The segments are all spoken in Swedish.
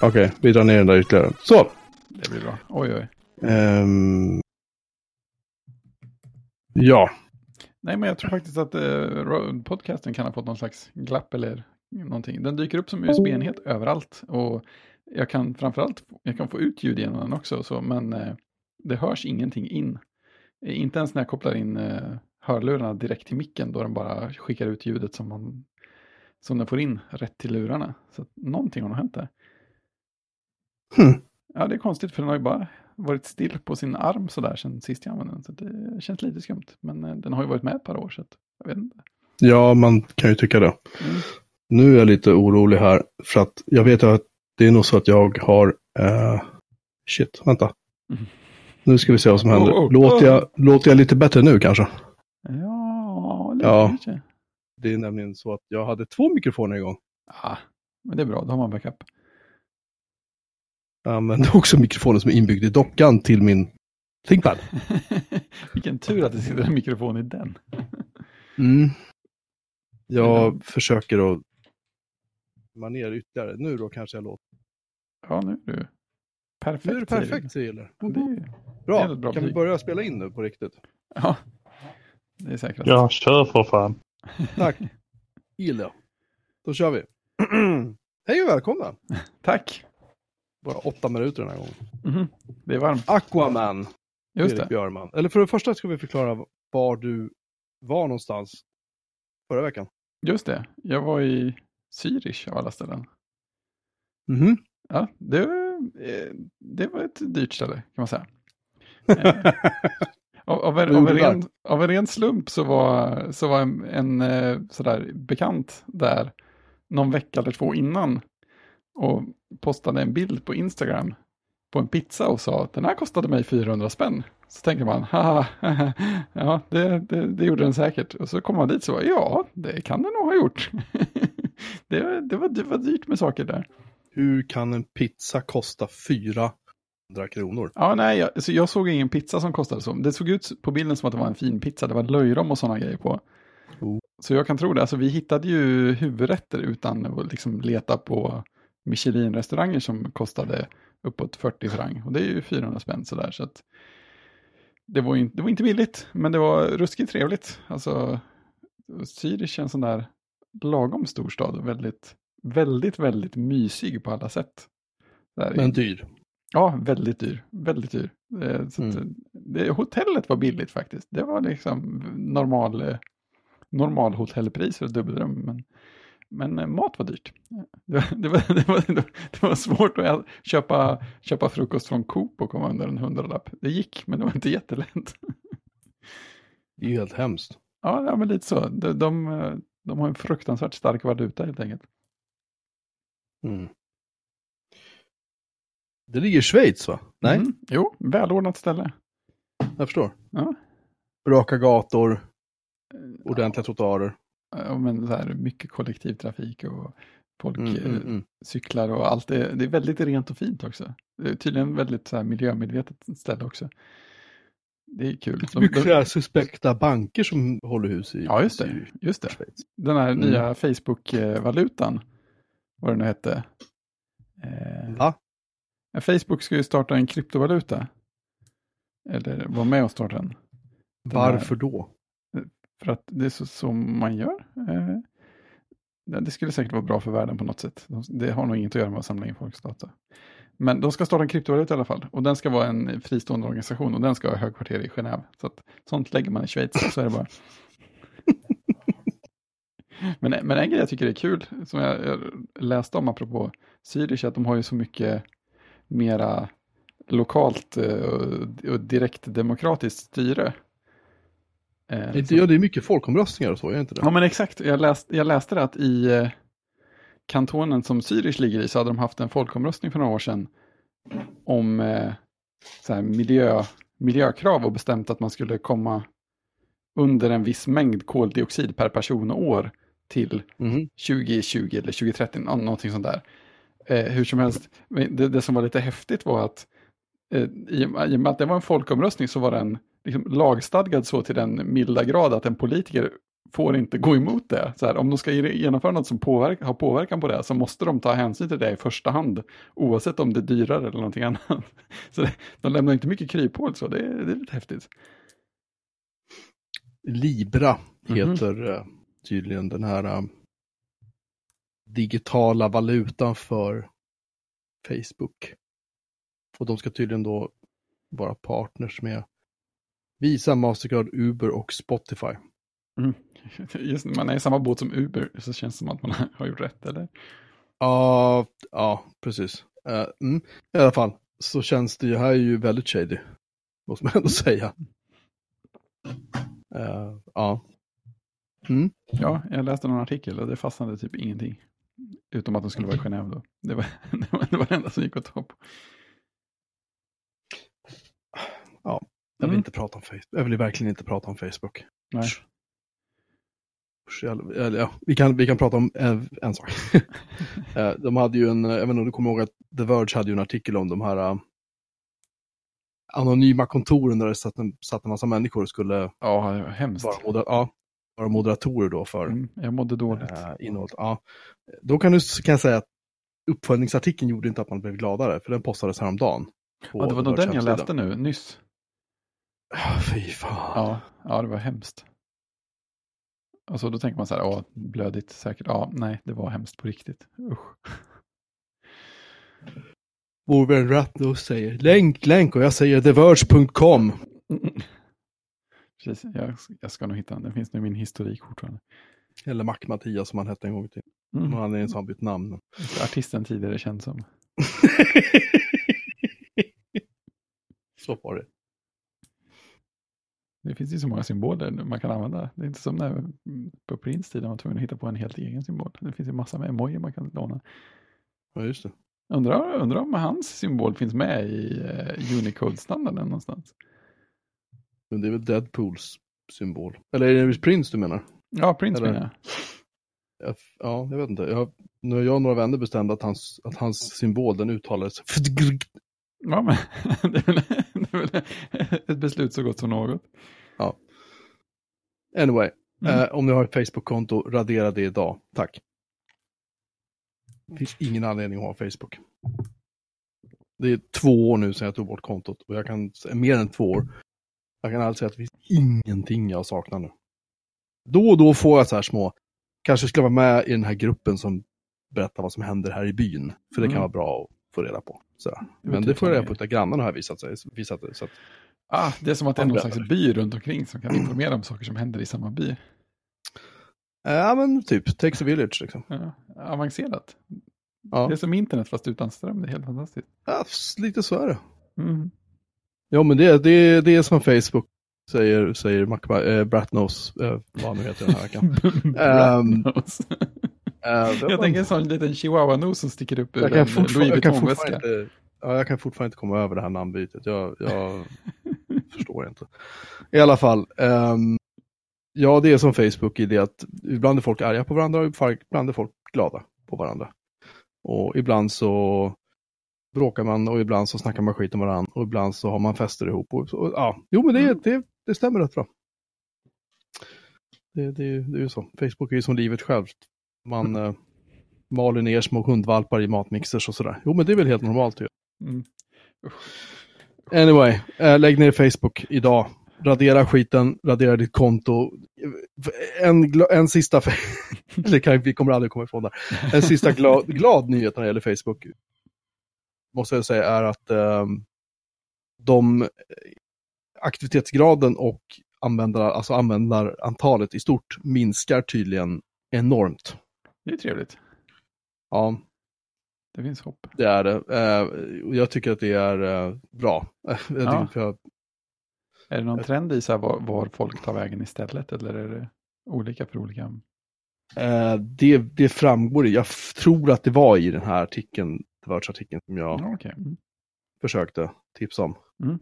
Okej, vi drar ner den där ytterligare. Så! Det blir bra. Oj, oj. Ehm, ja, Nej, men jag tror faktiskt att eh, podcasten kan ha fått någon slags glapp eller någonting. Den dyker upp som USB-enhet överallt och jag kan framförallt jag kan få ut ljud genom den också, så, men eh, det hörs ingenting in. Inte ens när jag kopplar in eh, hörlurarna direkt till micken då den bara skickar ut ljudet som, man, som den får in rätt till lurarna. Så någonting har nog hänt där. Hmm. Ja, det är konstigt för den har ju bara varit still på sin arm sådär sedan sist jag använde den. Så det känns lite skumt. Men eh, den har ju varit med ett par år så jag vet inte. ja, man kan ju tycka det. Mm. Nu är jag lite orolig här för att jag vet att det är nog så att jag har... eh, shit, vänta. Mm. Nu ska vi se vad som händer. Oh, oh, Låter, oh. jag, låter jag lite bättre nu kanske? Ja, lite Ja. kanske. Det är nämligen så att jag hade två mikrofoner igång. Ja, men det är bra. Då har man backup. Jag använde också mikrofonen som är inbyggd i dockan till min ThinkPad. Vilken tur att det sitter en mikrofon i den. Mm. Jag Mm. försöker att komma ner ytterligare. Nu då kanske jag låter. Ja, nu är du perfekt. Nu är det perfekt, är Bra, bra kan vi börja spela in nu på riktigt? ja, det är säkert. Ja, kör för fan. Tack. Gilla. Då kör vi. Hej och välkomna. Tack. Bara åtta minuter den här gången. Mhm. Det är varmt. Aquaman, Just Erik det. Björman. Eller för det första ska vi förklara var du var någonstans förra veckan. Just det. Jag var i Zürich av alla ställen. Mhm. Ja, det, eh, det var ett dyrt ställe kan man säga. Eh, Av, av, en, av, en ren, av en ren slump så var, så var en, en eh, sådär bekant där någon vecka eller två innan och postade en bild på Instagram på en pizza och sa att den här kostade mig 400 spänn. Så tänker man, haha, ja det, det, det gjorde den säkert. Och så kommer man dit så var ja, det kan den nog ha gjort. det, det, var, det var dyrt med saker där. Hur kan en pizza kosta 400 kronor? Ja, nej, jag, så jag såg ingen pizza som kostade så. Det såg ut på bilden som att det var en fin pizza. Det var löjrom och sådana grejer på. Oh. Så jag kan tro det. Alltså, vi hittade ju huvudrätter utan att liksom leta på Michelin-restauranger som kostade uppåt 40 franc. Och det är ju 400 spänn sådär. Så att det, var inte, det var inte billigt, men det var ruskigt trevligt. Alltså, Zürich är en sån där lagom stor stad och väldigt, väldigt, väldigt mysig på alla sätt. Där Men dyr. Ja, väldigt dyr. Väldigt dyr. Eh, Så Mm. det, hotellet var billigt faktiskt. Det var liksom normal, eh, normal hotellpris för ett dubbelrum. Men, men eh, mat var dyrt. Det, var- det, var, det, var, det var svårt att köpa, köpa frukost från Coop och komma under en hundralapp. Det gick, men det var inte jättelätt. Det är ju helt hemskt. Ja, ja men lite så. De, de, eh, de har en fruktansvärt stark valuta helt enkelt. Mm. Det ligger i Schweiz va? Nej, Mm. Jo, välordnat ställe. jag förstår. Ja. Raka gator, ordentliga trottoarer. Ja, men så här, mycket kollektivtrafik och folk Mm, eh, mm, mm. cyklar och allt. Det, det är väldigt rent och fint också. Det är tydligen väldigt så här, miljömedvetet ställe också. Det är kul. Det är mycket de- här suspekta banker som håller hus i, Ja, just det. Just det. Den här Mm. nya Facebook-valutan, vad det nu hette. Eh, Va? Facebook ska ju starta en kryptovaluta. Eller vara med och starta den. Den här- Varför då? För att det är så som man gör. Eh, det- skulle säkert vara bra för världen på något sätt. De- Det har nog inget att göra med att samla in folks data. Men de ska starta en kryptovaluta i alla fall. Och den ska vara en fristående organisation och den ska ha högkvarter i Genève. Så att sånt lägger man i Schweiz, så är det bara. men, men en grej jag tycker är kul, som jag, jag läste om apropå Zürich, är att de har ju så mycket mera lokalt eh, och direkt demokratiskt styre. Eh, ja, det är mycket folkomröstningar och så, är det inte det? Ja men exakt, jag, läst, jag läste det att i eh, kantonen som Zürich ligger i så hade de haft en folkomröstning för några år sedan om eh, så här miljö, miljökrav och bestämt att man skulle komma under en viss mängd koldioxid per person och år till Mhm. 2020 eller 2030, nå- någonting sånt där. Eh, hur som helst, det, det som var lite häftigt var att eh, i, i och med att det var en folkomröstning så var den liksom lagstadgad så till den milda grad att en politiker får inte gå emot det. Så här, om de ska genomföra något som påverk, har påverkan på det så måste de ta hänsyn till det i första hand. Oavsett om det är dyrare eller någonting annat. Så det, de lämnar inte mycket kryphål så det, det är lite häftigt. Libra heter mm -hmm. tydligen den här uh, digitala valutan för Facebook. Och de ska tydligen då vara partners med Visa, Mastercard, Uber och Spotify. Mm. Just man är i samma båt som Uber så känns det som att man har gjort rätt, eller? Ja, ja, precis. Uh, mm. I alla fall så känns det ju här är ju väldigt shady. Måste man ändå säga. Uh, ja. Mm. Ja, jag läste någon artikel och det fastnade typ ingenting. Utom att de skulle vara i Genève då. Det var det, var, det, var det enda som gick att ta på. Ja, jag vill mm. inte prata om Facebook. Jag vill verkligen inte prata om Facebook. Nej. Ja, vi, kan, vi kan prata om en sak. Eh, de hade ju en, jag vet inte om du kommer ihåg att The Verge hade ju en artikel om de här uh, anonyma kontoren där det satt en, satt en massa människor och skulle ja, hemskt. Vara, moder, ja, vara moderatorer då för mm, jag mådde dåligt. Uh, innehållet. Ja. Då kan, du, kan jag säga att uppföljningsartikeln gjorde inte att man blev gladare, för den postades häromdagen. Ja, det var nog den jag läste nu, nyss. Fy fan. Ja, ja, det var hemskt. Och så då tänker man så här, ja, blödigt säkert. Ja, nej, det var hemskt på riktigt. Usch. Vår vän Ratnos säger länk, länk och jag säger theverge.com. Precis, jag, jag, ska nog hitta den. Den finns nu i min historik fortfarande. Eller Mac-Mattias som han hette en gång till. Mm. Han hade en sån bytt namn. Artisten tidigare känd som. så var det. Det finns ju så många symboler man kan använda. Det är inte som när på Prince tid man var tvungen att hitta på en helt egen symbol. Det finns ju massa med emoji man kan låna. Ja, just det. Undrar, undrar om hans symbol finns med i uh, Unicode-standarden någonstans. Men det är väl Deadpools symbol. Eller är det Prince du menar? Ja, Prince Eller... menar jag. Ja, jag vet inte. Jag, nu har jag och några vänner bestämt att hans, att hans symbol den uttalades Ja, men det är, väl, det är väl ett beslut så gott som något. Ja. Anyway, mm. eh, om ni har ett Facebook-konto, radera det idag. Tack. Det finns ingen anledning att ha Facebook. Det är två år nu sedan jag tog bort kontot och jag kan, mer än två år. Jag kan alltså säga att det finns ingenting jag saknar nu. Då och då får jag så här små, kanske skulle vara med i den här gruppen som berättar vad som händer här i byn. För det kan mm. vara bra att få reda på. Så. Men det får jag reda på av grannarna har visat sig. Visat så att, ah, det är som att det är någon slags by runt omkring som kan informera om saker som händer i samma by. Ja men typ, takes a village liksom. Ja, avancerat. Ja. Det är som internet fast utan ström, det är helt fantastiskt. Ja, lite så är det. Mm. Ja men det, det, det är som Facebook säger, säger Mac, äh, Bratnose, äh, vad nu heter den här veckan. um, Uh, jag tänker en sån liten chihuahua-nos som sticker upp ur jag en Louis Vuitton-väska. Ja, jag kan fortfarande inte komma över det här namnbytet. Jag, jag förstår inte. I alla fall. Um, ja, det är som Facebook i det att ibland är folk arga på varandra och ibland är folk glada på varandra. Och ibland så bråkar man och ibland så snackar man skit om varandra och ibland så har man fester ihop. Och, och ja, jo men det, mm. det, det stämmer rätt bra. Det, det, det är ju så. Facebook är ju som livet självt. Man mm. eh, maler ner små hundvalpar i matmixers och sådär. Jo, men det är väl helt normalt ju. Mm. Anyway, eh, lägg ner Facebook idag. Radera skiten, radera ditt konto. En, en sista, eller vi kommer aldrig komma ifrån det. En sista glad, glad nyhet när det gäller Facebook, måste jag säga, är att eh, de aktivitetsgraden och användar, alltså användarantalet i stort minskar tydligen enormt. Det är trevligt. Ja. Det finns hopp. Det är det. Uh, jag tycker att det är uh, bra. ja. jag... Är det någon trend i så var, var, folk tar vägen istället eller är det olika för olika? Uh, det, det framgår, jag tror att det var i den här artikeln, artikeln som jag okay. mm. försökte tipsa om. Mm.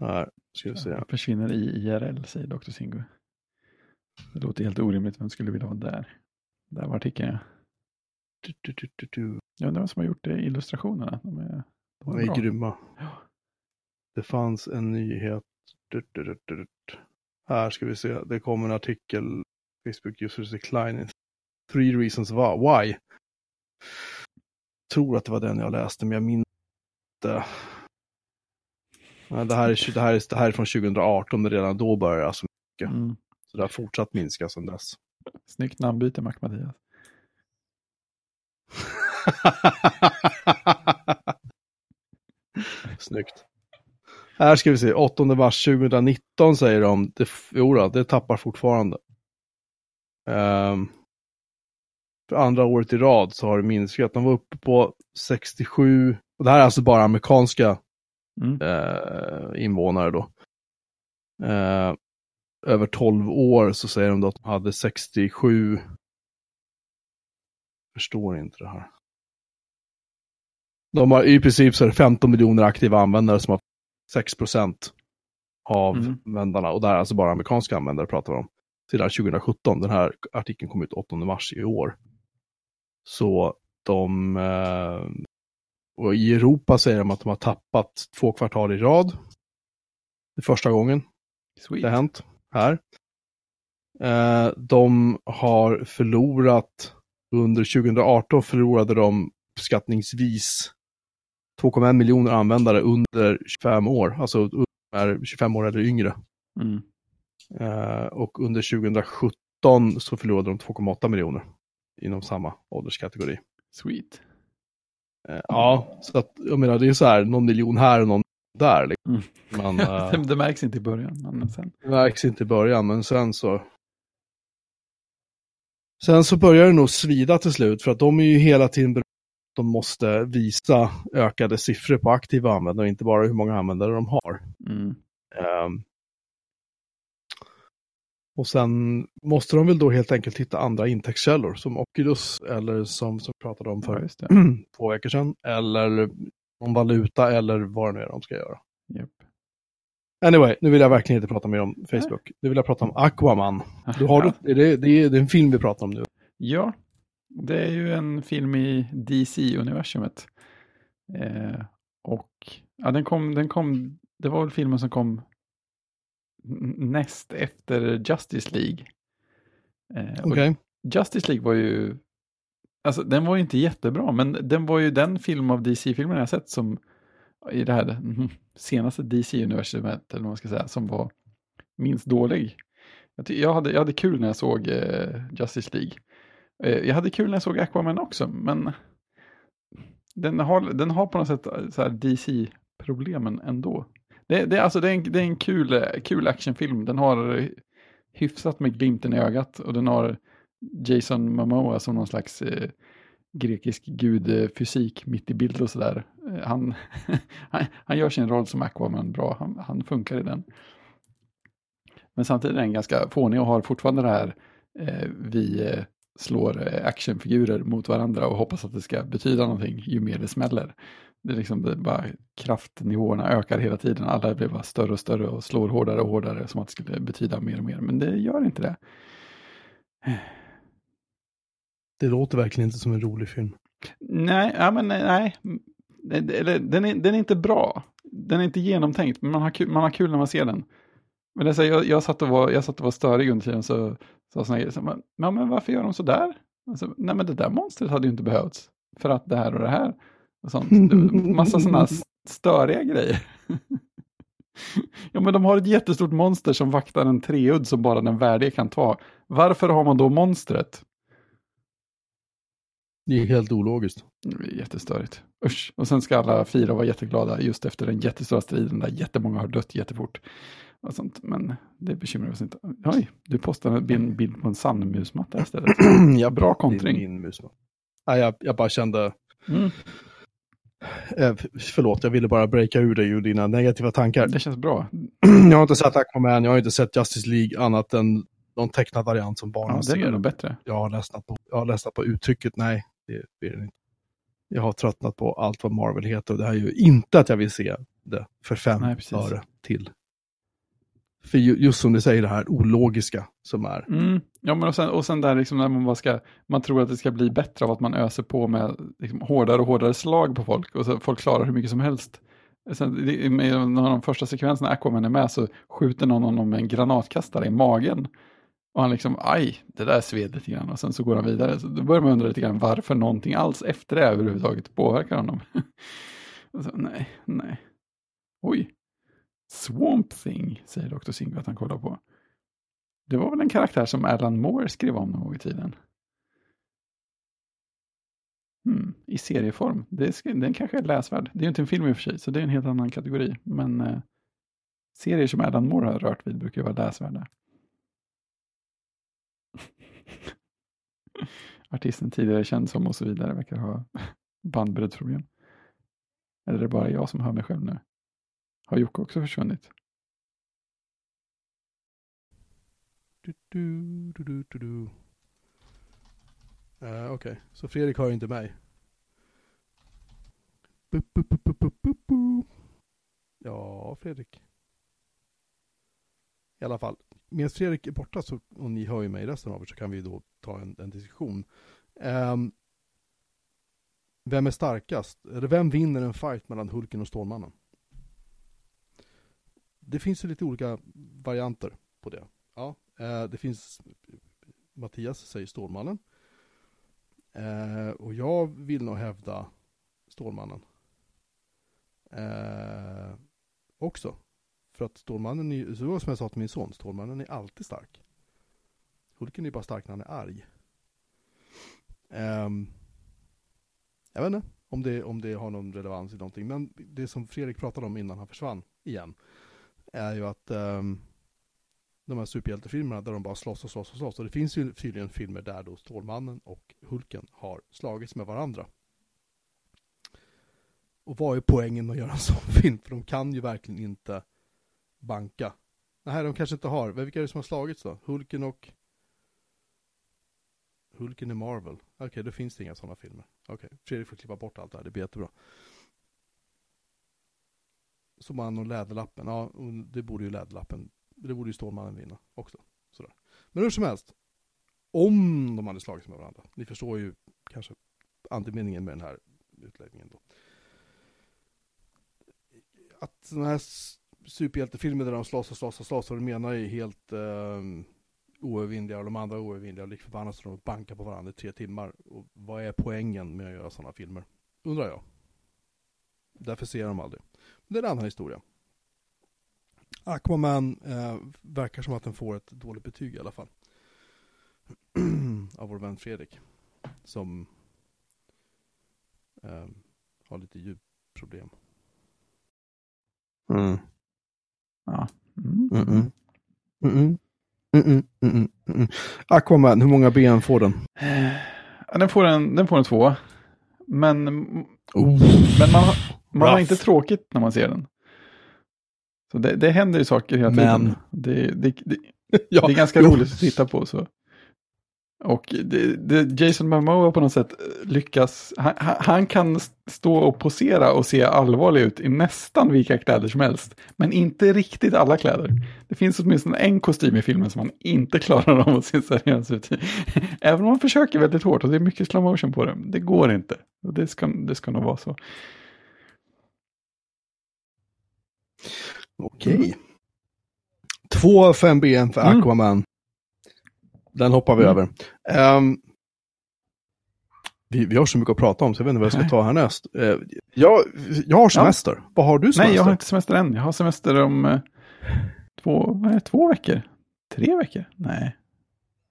här, ska vi se. Jag försvinner i IRL, säger Dr. Singo. Det låter helt orimligt. Vem skulle vilja vara där? Där var artikeln ja. Du, du, du, du. Jag undrar vem som har gjort det, illustrationerna. De är, de är, de är grymma. Ja. Det fanns en nyhet. Här ska vi se, det kom en artikel, Facebook users decline three reasons why. Tror att det var den jag läste, men jag minns inte. Det här, är, det, här är, det här är från 2018, men redan då började alltså mycket. Mm. Så det har fortsatt minska sedan dess. Snyggt namnbyte, Mac-Mattias. Snyggt. Här ska vi se, 8 mars 2019 säger de. Det, jo då, det tappar fortfarande. Um, för andra året i rad så har det minskat. De var uppe på 67, och det här är alltså bara amerikanska mm. uh, invånare då. Uh, över 12 år så säger de då att de hade 67, förstår inte det här. De har i princip så är det 15 miljoner aktiva användare som har 6 procent av mm. användarna. Och det här är alltså bara amerikanska användare pratar vi om. Sedan 2017. Den här artikeln kom ut 8 mars i år. Så de... Eh, och i Europa säger de att de har tappat två kvartal i rad. Det är första gången Sweet. det har hänt här. Eh, de har förlorat, under 2018 förlorade de uppskattningsvis 2,1 miljoner användare under 25 år, alltså är 25 år eller yngre. Mm. Uh, och under 2017 så förlorade de 2,8 miljoner inom samma ålderskategori. Sweet. Uh, ja, så att jag menar det är så här någon miljon här och någon där. Liksom. Mm. Men, uh, det märks inte i början. Men sen... Det märks inte i början, men sen så Sen så börjar det nog svida till slut för att de är ju hela tiden de måste visa ökade siffror på aktiva användare, inte bara hur många användare de har. Mm. Um, och sen måste de väl då helt enkelt hitta andra intäktskällor som Oculus eller som, som vi pratade om för ja, två veckor sedan. Eller någon valuta eller vad det nu är de ska göra. Yep. Anyway, nu vill jag verkligen inte prata mer om Facebook. Nu vill jag prata om Aquaman. Du har, ja. det, det, är, det är en film vi pratar om nu. Ja, det är ju en film i DC-universumet. Eh, och ja, den kom, den kom, det var väl filmen som kom näst efter Justice League. Eh, okay. Justice League var ju, alltså den var ju inte jättebra, men den var ju den film av DC-filmerna jag sett som i det här mhm, senaste DC-universumet, eller vad man ska säga, som var minst dålig. Jag hade, jag hade kul när jag såg eh, Justice League. Eh, jag hade kul när jag såg Aquaman också, men den har, den har på något sätt eh, så DC-problemen ändå. Det, det, alltså det, är en, det är en kul, eh, kul actionfilm. Den har eh, hyfsat med glimten i ögat och den har Jason Momoa som någon slags eh, grekisk gudfysik mitt i bild och sådär. Eh, han, han, gör sin roll som Aquaman bra, han, han funkar i den. Men samtidigt är den ganska fånig och har fortfarande det här eh, vi eh, slår eh, actionfigurer mot varandra och hoppas att det ska betyda någonting ju mer det smäller. Det är liksom det bara kraftnivåerna ökar hela tiden. Alla blir bara större och större och slår hårdare och hårdare som att det skulle betyda mer och mer. Men det gör inte det. Det låter verkligen inte som en rolig film. Nej, ja, men eh, nej. Mm, eh, den, är, den är inte bra. Den är inte genomtänkt, men man har kul, man har kul när man ser den. Men det är så, jag, jag, satt och var, jag satt och var störig under tiden, så sa sådana grejer. Så, men, ja, men varför gör de så där? Alltså, nej, men det där monstret hade ju inte behövts. För att det här och det här. Och sånt. Massa sådana störiga grejer. ja, men de har ett jättestort monster som vaktar en treudd som bara den värdige kan ta. Varför har man då monstret? Det är helt ologiskt. Det är jättestörigt. Usch. Och sen ska alla fyra vara jätteglada just efter den jättestora striden där jättemånga har dött jättefort och sånt. Men det bekymrar oss inte. Oj, du postade en bild på en sandmusmatta istället. ja, bra kontring. Min musmatta. Ja, jag, jag bara kände... Mm. Eh, förlåt, jag ville bara breaka ur dig ur dina negativa tankar. Det känns bra. jag har inte sett Aquaman, jag har inte sett Justice League annat än någon tecknad variant som barnen ja, ser. Det är nog bättre. Jag har ledsnat på, jag har ledsnat på uttrycket, nej, det blir inte. Jag har tröttnat på allt vad Marvel heter och det här är ju inte att jag vill se det för fem öre till. För just som du säger, det här ologiska som är. Mm. Ja, men och sen, och sen där liksom när man bara ska, man tror att det ska bli bättre av att man öser på med liksom, hårdare och hårdare slag på folk och så folk klarar hur mycket som helst. Sen, med någon av de första sekvenserna Aquaman är med så skjuter någon honom med en granatkastare i magen. Och han liksom, aj, det där sved lite grann. Och sen så går han vidare. Så då börjar man undra lite grann varför någonting alls efter det överhuvudtaget påverkar honom. så, nej, nej. Oj. Swamp Thing, säger Dr. Singo att han kollar på. Det var väl en karaktär som Alan Moore skrev om någon gång i tiden. Hmm, I serieform. Det är, den kanske är läsvärd. Det är ju inte en film i och för sig, så det är en helt annan kategori. Men eh, serier som Alan Moore har rört vid brukar ju vara läsvärda. Artisten tidigare känd som och så vidare verkar ha bandbreddsproblem. Eller är det bara jag som hör mig själv nu? Har Jocke också försvunnit? Du, du, du, du, du, du. Uh, Okej, okay. så Fredrik har inte mig. Bu, bu, bu, bu, bu, bu, bu. Ja, Fredrik. I alla fall, medan Fredrik är borta så, och ni hör ju mig resten av er så kan vi då ta en, en diskussion. Um, vem är starkast? Eller vem vinner en fight mellan Hulken och Stålmannen? Det finns ju lite olika varianter på det. Ja, uh, det finns Mattias säger Stålmannen. Uh, och jag vill nog hävda Stålmannen. Uh, också. För att Stålmannen, är, så som jag sa till min son, Stålmannen är alltid stark. Hulken är bara stark när han är arg. Um, jag vet inte om det, om det har någon relevans i någonting, men det som Fredrik pratade om innan han försvann igen, är ju att um, de här superhjältefilmerna där de bara slåss och slåss och slåss, och det finns ju tydligen filmer där då Stålmannen och Hulken har slagits med varandra. Och vad är poängen med att göra en sån film? För de kan ju verkligen inte banka. Nej, de kanske inte har. Vilka är det som har slagits då? Hulken och... Hulken i Marvel. Okej, okay, då finns det inga sådana filmer. Okej, okay. Fredrik får klippa bort allt det här, det blir jättebra. Som man och Läderlappen, ja, det borde ju Läderlappen, det borde ju Stålmannen vinna också. Sådär. Men hur som helst, om de hade slagits med varandra, ni förstår ju kanske andemeningen med den här utläggningen då. Att sådana här superhjältefilmer där de slåss och slåss och slåss och de ena är helt um, oövervinnliga och de andra är oövervinnliga liksom och lik förbannat så de bankar på varandra i tre timmar. Och vad är poängen med att göra sådana filmer? Undrar jag. Därför ser jag dem aldrig. Men det är en annan historia. Aquaman eh, verkar som att den får ett dåligt betyg i alla fall. Av vår vän Fredrik. Som eh, har lite djupproblem. Mm. Ja. Mm. Mm -mm. Aquaman, hur många ben får den? Den får en, den får en två. Men, oh. men man, man har inte tråkigt när man ser den. Så det, det händer ju saker hela tiden. Men... Det, det, det, ja, det är ganska jo. roligt att titta på. Så. Och det, det, Jason Momoa på något sätt lyckas, han, han, kan stå och posera och se allvarlig ut i nästan vilka kläder som helst. Men inte riktigt alla kläder. Det finns åtminstone en kostym i filmen som han inte klarar av att se seriös ut i. Även om han försöker väldigt hårt och det är mycket slow motion på det. Det går inte. Och det ska, det ska nog vara så. Okej. Två 5B för mm. Aquaman. Mm. Den hoppar vi mm. över. Um, vi, vi, har så mycket att prata om så jag vet inte vad jag ska ta härnäst. Uh, jag, jag har semester. Ja. Vad har du semester? Nej, jag har inte semester än. Jag har semester om uh, två, det, två veckor. Tre veckor? Nej.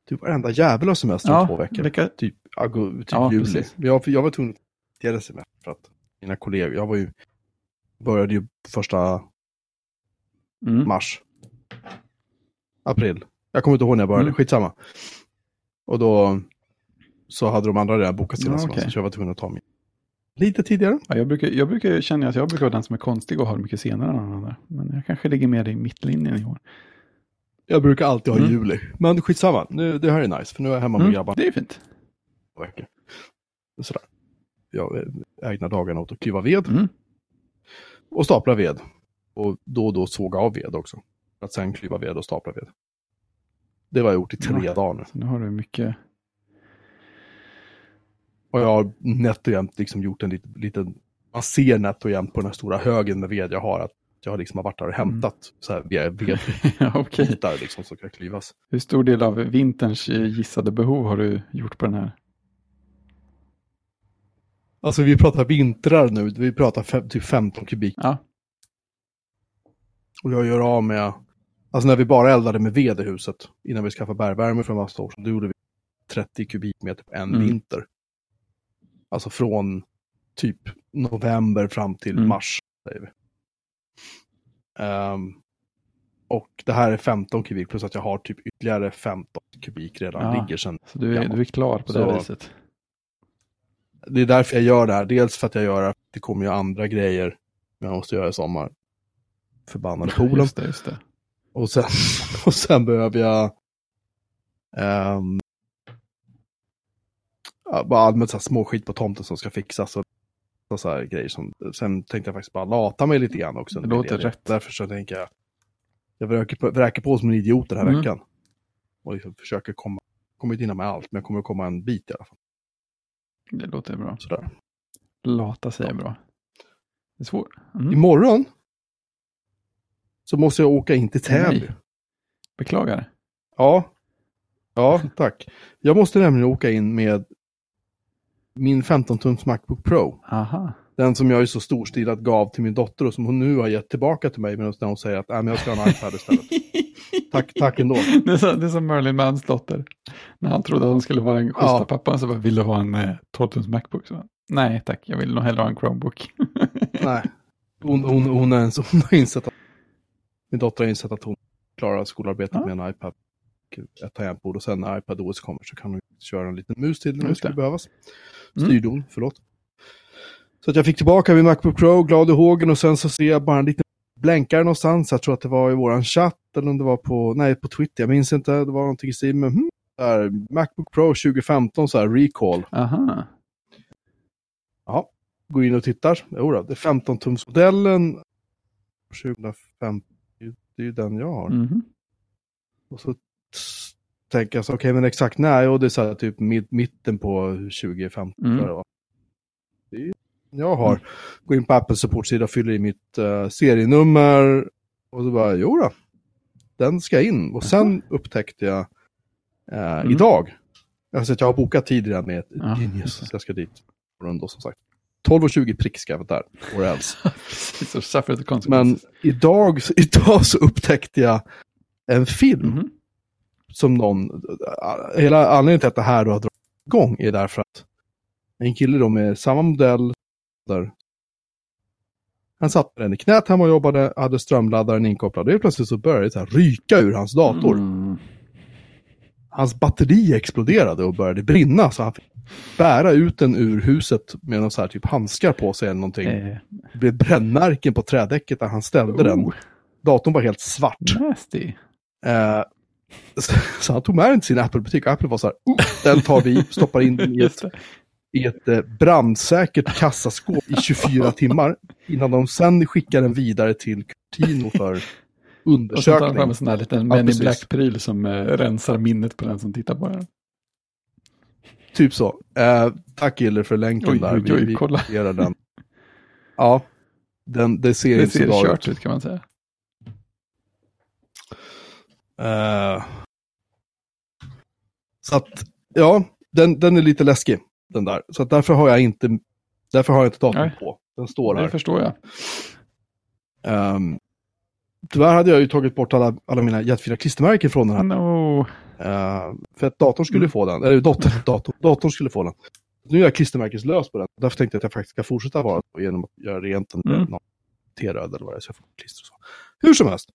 Du varenda jävel har semester ja, om två veckor. Vilka... Typ, typ ja, juli. Jag, jag var tvungen att ge semester för att mina kollegor, jag var ju, började ju första mm. mars. April. Jag kommer inte ihåg när jag började, mm. skitsamma. Och då så hade de andra redan bokat sina ja, okay. så jag var tvungen att ta mig lite tidigare. Ja, jag, brukar, jag brukar känna att jag brukar vara den som är konstig och har mycket senare än andra. Men jag kanske ligger med i mittlinjen i år. Jag brukar alltid ha mm. juli. Men skitsamma, nu, det här är nice för nu är jag hemma med mm, grabbarna. Det är fint. Sådär. Jag ägnar dagarna åt att klyva ved. Mm. Och stapla ved. Och då och då såga av ved också. För att sen klyva ved och stapla ved. Det har jag gjort i tre ja, dagar nu. Nu har du mycket. Och jag har nätt och jämt liksom gjort en liten, liten man ser nätt och jämnt på den här stora högen med ved jag har att jag liksom har varit där och hämtat så här ved, Ja, okej. vedbitar liksom som ska klyvas. Hur stor del av vinterns eh, gissade behov har du gjort på den här? Alltså vi pratar vintrar nu, vi pratar fem, typ 15 kubik. Ja, Och jag gör av med, alltså när vi bara eldade med ved i huset, innan vi skaffade bergvärme för en massa år sedan, då gjorde vi 30 kubikmeter på en Mm. vinter. Alltså från typ november fram till Mm. mars, säger vi. Ehm, och det här är 15 kubik plus att jag har typ ytterligare 15 kubik redan Ja. ligger sen. så du är, du är klar på det Så- viset. Det är därför jag gör det här. Dels för att jag gör det, det kommer ju andra grejer jag måste göra i sommar. Förbannade poolen. Just det, just det. Och sen, och sen behöver jag ja, bara allmänt så här småskit på tomten som ska fixas. Och, så här grejer som, sen tänkte jag faktiskt bara lata mig lite grann också. Det låter rätt. Därför så tänker jag, jag vräker på, vräker på som en idiot den här Mm. veckan. Och liksom försöker komma, kommer inte hinna med allt, men jag kommer att komma en bit i alla fall. Det låter bra. Sådär. Lata sig är bra. Det är svårt. Mm. Imorgon så måste jag åka in till Täby. Nej. Beklagar. Ja. Ja, tack. Jag måste nämligen åka in med min 15-tums Macbook Pro. Aha. Den som jag ju så storstilat gav till min dotter och som hon nu har gett tillbaka till mig. Men hon säger att äh, men jag ska ha en iPad istället. Tack, tack ändå. Det är, så, det är som Merlin Mans dotter. När han trodde att han skulle vara den schyssta Ja. pappan så bara, vill du ha en eh, 12-tums Macbook? Så, Nej tack, jag vill nog hellre ha en Chromebook. Nej. Hon, hon, hon, har ens, hon har insett att min dotter har insett att hon klarar skolarbetet Ja. med en iPad. och Ett tangentbord och sen när iPad OS kommer så kan hon köra en liten mus till när det skulle behövas. Mm. Styrdon, förlåt. Så att jag fick tillbaka min Macbook Pro, glad i hågen och sen så ser jag bara en liten blänkare någonstans. Jag tror att det var i våran chatt eller om det var på, nej på Twitter, jag minns inte. Det var någonting i stil med, hmm, där, Macbook Pro 2015 så här recall. Aha. Ja, går in och tittar. Jo då, det är 15-tumsmodellen 2005. Det är ju den jag har. Mhm. Och så tänker jag så, okej men exakt när? Och det är så här typ mid, mitten på 2015. Mm. det är ju jag har. Går in på Apple support-sida och fyller i mitt eh, serienummer. Och så bara, jo då. Den ska in. Och sen upptäckte jag eh, Mm. idag. Alltså att jag har bokat tid redan med ett Ja, Genius. jag ska dit. Och då som sagt. 12.20 prick ska jag vara där. Or else. Men idag, idag så upptäckte jag en film Mhm. som någon, hela anledningen till att det här då har dragit igång är därför att en kille då med samma modell, där han satt med den i knät hemma och jobbade, hade strömladdaren inkopplad och helt plötsligt så började det så här ryka ur hans dator. Mm. Hans batteri exploderade och började brinna så han fick bära ut den ur huset med någon så här typ handskar på sig eller någonting. Eh, Det blev brännmärken på trädäcket där han ställde den. oh, Datorn var helt svart. nasty. Eh, så, så han tog med den till sin Apple-butik och Apple var så här, oh, den tar vi, stoppar in den i ett, i ett eh, brandsäkert kassaskåp i 24 timmar. Innan de sen skickar den vidare till Curtino för Och så tar han undersökning. fram en sån här liten Ja, Men in. Black-pryl som eh, rensar minnet på den som tittar på den. Typ så. Eh, tack Giller för länken Oj, där. oj, oj, vi, vi kolla. den. Ja, den, det ser Det inte så ser bra kört ut. ut kan man säga. Eh, så att, ja, den, den är lite läskig, den där. Så att därför har jag inte, därför har jag inte datorn på. Den står Det här. förstår jag. Um, tyvärr hade jag ju tagit bort alla, alla mina jättefina klistermärken från den här. No. Eh, för att datorn skulle Mm. få den, eller datorn, datorn, datorn skulle få den. Nu är jag klistermärkeslös på den. Därför tänkte jag att jag faktiskt ska fortsätta vara så genom att göra rent den Mm. T-röd eller vad det är, så jag får klister och så. Hur som helst.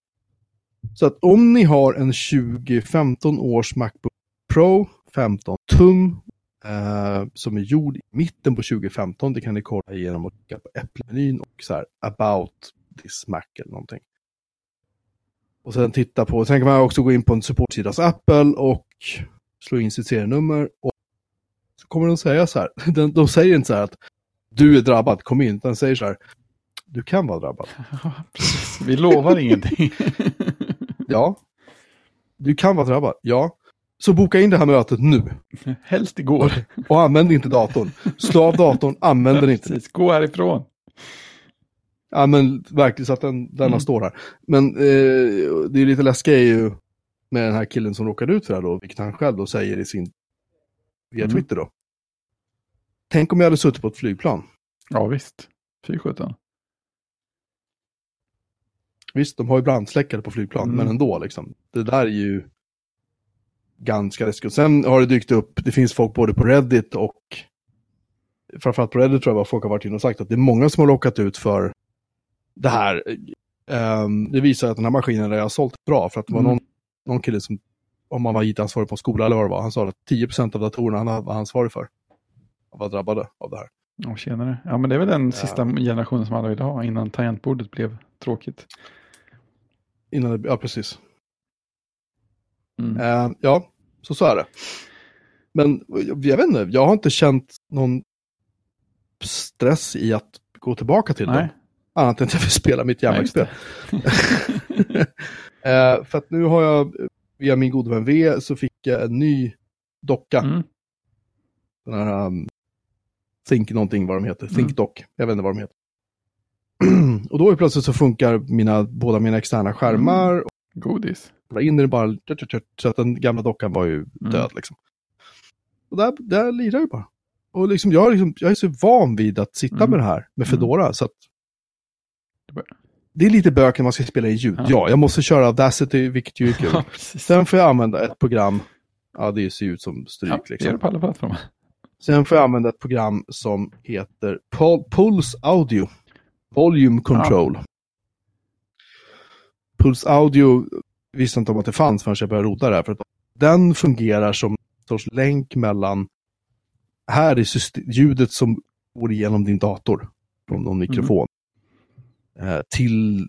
Så att om ni har en 2015 års Macbook Pro 15 tum eh, som är gjord i mitten på 2015, det kan ni kolla igenom och klicka på Apple-menyn och så här about this Mac eller någonting. Och sen titta på, sen kan man också gå in på en supportsida hos Apple och slå in sitt serienummer och så kommer de säga så här, de, de säger inte så här att du är drabbad, kom in, utan de säger så här, du kan vara drabbad. Ja. Vi lovar ingenting. Ja. Du kan vara drabbad, ja. Så boka in det här mötet nu Helst igår. och använd inte datorn. Slå av datorn, använd den inte. Precis. Gå härifrån. Ja men verkligen så att den, denna Mm. står här. Men eh, det är lite läskigt är ju med den här killen som råkade ut för det här då, vilket han själv då säger i sin, via Mm. Twitter då. Tänk om jag hade suttit på ett flygplan. Ja, visst. Fy sjutton. Visst, de har ju brandsläckare på flygplan, Mm. men ändå liksom. Det där är ju ganska läskigt. Sen har det dykt upp, det finns folk både på Reddit och framförallt på Reddit tror jag folk har varit inne och sagt att det är många som har råkat ut för det här. Ehm, det visar att den här maskinen har sålt bra för att det var Mm. någon, någon kille som, om man var IT-ansvarig på en skola eller vad det var, han sa att 10% av datorerna han var ansvarig för var drabbade av det här. Ja, tjenare. Ja, men det är väl den Ja. sista generationen som alla ville ha innan tangentbordet blev tråkigt. Innan det, ja, precis. Mm. Eh, ja, så så är det. Men jag vet inte, jag har inte känt någon stress i att gå tillbaka till Nej. dem. Annat än att jag vill spela mitt järnvägsspel. Eh, för att nu har jag, via min gode vän V, så fick jag en ny docka. Mm. Den här um, Think någonting vad de heter. Think Mm. Dock. Jag vet inte vad de heter. och då är plötsligt så funkar mina, båda mina externa skärmar. Mm. Godis. In är det bara, så att den gamla dockan var ju död liksom. Och där, där lirar jag bara. Och liksom, jag, är liksom, jag är så van vid att sitta Mm. med det här, med Mm. Fedora. Så att Det är lite bök när man ska spela in ljud. Ja. Ja, jag måste köra Audacity, vilket ju är kul. Ja. Sen får jag använda ett program, ja det ser ut som stryk ja, liksom. det på alla plattformar. Sen får jag använda ett program som heter Pul- Pulse Audio. Volume Control. Pulse Audio visste inte om att det fanns förrän jag började rota där. För att den fungerar som en sorts länk mellan här är ljudet som går igenom din dator från någon mikrofon eh, till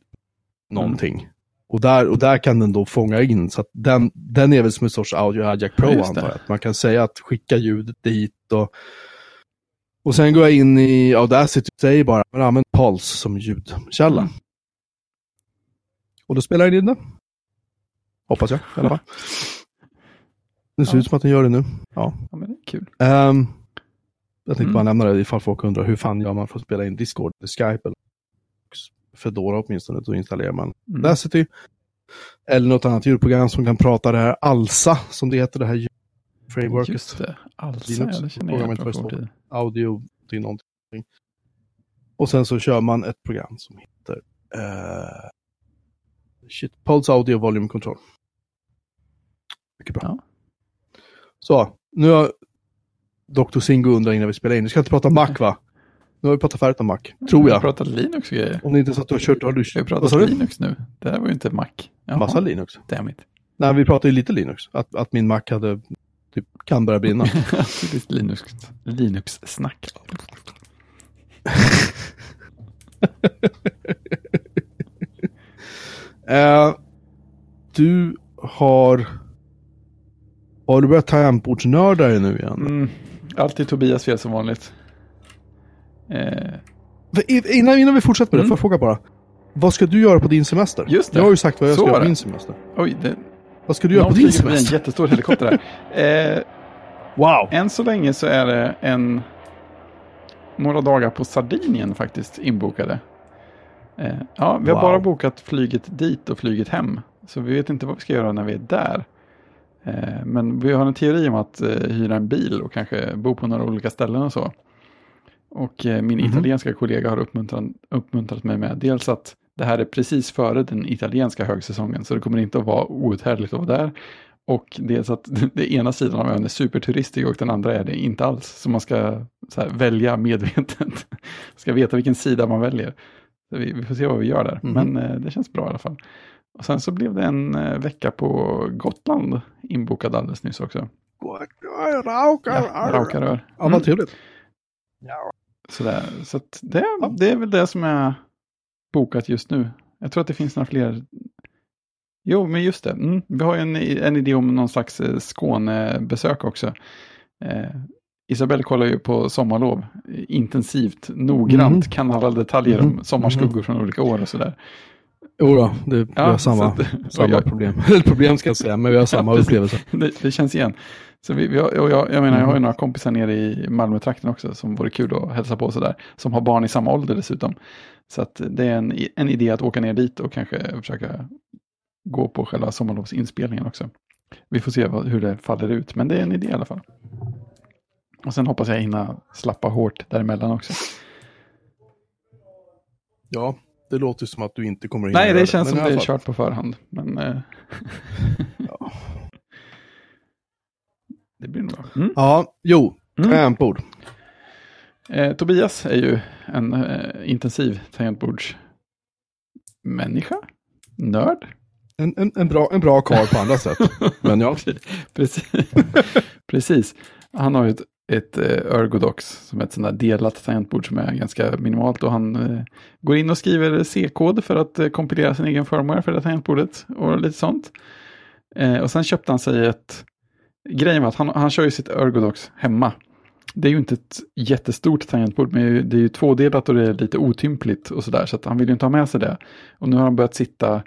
någonting. Och, där, och där kan den då fånga in, så att den, den är väl som en sorts Audio Hijack Pro Ja, antar jag. Att Man kan säga att skicka ljudet dit och och sen går jag in i Audacity och säger bara, men använd Pulse som ljudkälla. Mm. Och då spelar den in det. Hoppas jag i alla fall. Det ser Ja. ut som att den gör det nu. Ja. Ja, men det är kul. Ehm, jag tänkte Mm. bara nämna det ifall folk undrar hur fan gör man för att spela in Discord eller Skype eller Fedora åtminstone. Då installerar man Mm. Audacity. Eller något annat ljudprogram som kan prata det här Alsa som det heter, det här ljudframeworket. Just det. Alltså, Linux, ja, det känner jag kort tid. audio till någonting. Och sen så kör man ett program som heter eh, shit, Pulse Audio Volume Control. Mycket bra. Ja. Så, nu har Dr. Singo undrat innan vi spelar in. Vi ska inte prata Mac va? Nu har vi pratat färdigt om Mac, tror Vi jag. pratar Linux och grejer. Om det inte är så att du har kört, har du Vi har pratat? Linux nu. Det här var ju inte Mac. Jaha, Massa Linux. Damn it. Nej, vi pratade ju lite Linux. Att, att min Mac hade, typ, kan börja brinna. Typiskt Linux, Linux-snack. Eh, du har... Har du börjat tangentbordsnörda dig nu igen? Mm, alltid Tobias fel som vanligt. Eh, Innan, innan vi fortsätter med det, Mm. får jag fråga bara. Vad ska du göra på din semester? Just det. Jag har ju sagt vad jag Så ska göra på min semester. oj, det, Vad ska du göra någon på din förbi en semester? jättestor helikopter här. Eh, Wow! än så länge så är det en några dagar på Sardinien faktiskt inbokade. Eh, ja, vi har Wow. bara bokat flyget dit och flyget hem. Så vi vet inte vad vi ska göra när vi är där. Eh, men vi har en teori om att eh, hyra en bil och kanske bo på några olika ställen och så. Och eh, min Mhm. italienska kollega har uppmuntrat, uppmuntrat mig med dels att det här är precis före den italienska högsäsongen så det kommer inte att vara outhärdligt att vara där. Och dels att det ena sidan av ön är superturistig och den andra är det inte alls. Så man ska så här, välja medvetet. ska veta vilken sida man väljer. Så vi, vi får se vad vi gör där. Mhm. Men eh, det känns bra i alla fall. Och sen så blev det en eh, vecka på Gotland inbokad alldeles nyss också. Raukar, Ja, Raukarör. Ja, vad Mm. trevligt. Sådär. Så det, det är väl det som är bokat just nu. Jag tror att det finns några fler. Jo, men just det. Mm. Vi har ju en, en idé om någon slags eh, Skånebesök också. Eh, Isabelle kollar ju på sommarlov eh, intensivt, noggrant, Mhm. kan alla detaljer om Mhm. sommarskuggor från olika år och sådär. Jo då, det, vi har så samma, att- samma jag- problem. Eller problem ska jag säga, men vi har samma Ja, upplevelse. det, det känns igen. Så vi, vi har, och jag, jag menar, jag har ju några kompisar nere i Malmötrakten också som vore kul att hälsa på sådär. Som har barn i samma ålder dessutom. Så att det är en, en idé att åka ner dit och kanske försöka gå på själva sommarlovsinspelningen också. Vi får se vad, hur det faller ut, men det är en idé i alla fall. Och sen hoppas jag hinna slappa hårt däremellan också. Ja, det låter som att du inte kommer att Nej, hinna det känns men som det är kört på förhand. Men eh. det blir nog bra. Mm. Ja, jo, Mm. tangentbord. Eh, Tobias är ju en eh, intensiv tangentbordsmänniska. Nörd. En, en, en, bra, en bra karl på andra sätt. Men ja, Precis. Precis. Han har ju ett, ett eh, Ergodox som är ett sånt där delat tangentbord som är ganska minimalt och han eh, går in och skriver C-kod för att eh, kompilera sin egen firmware för det tangentbordet och lite sånt. Eh, och sen köpte han sig ett, grejen var att han, han kör ju sitt Ergodox hemma. Det är ju inte ett jättestort tangentbord, men det är ju tvådelat och det är lite otympligt och sådär, så att han vill ju inte ha med sig det. Och nu har han börjat sitta,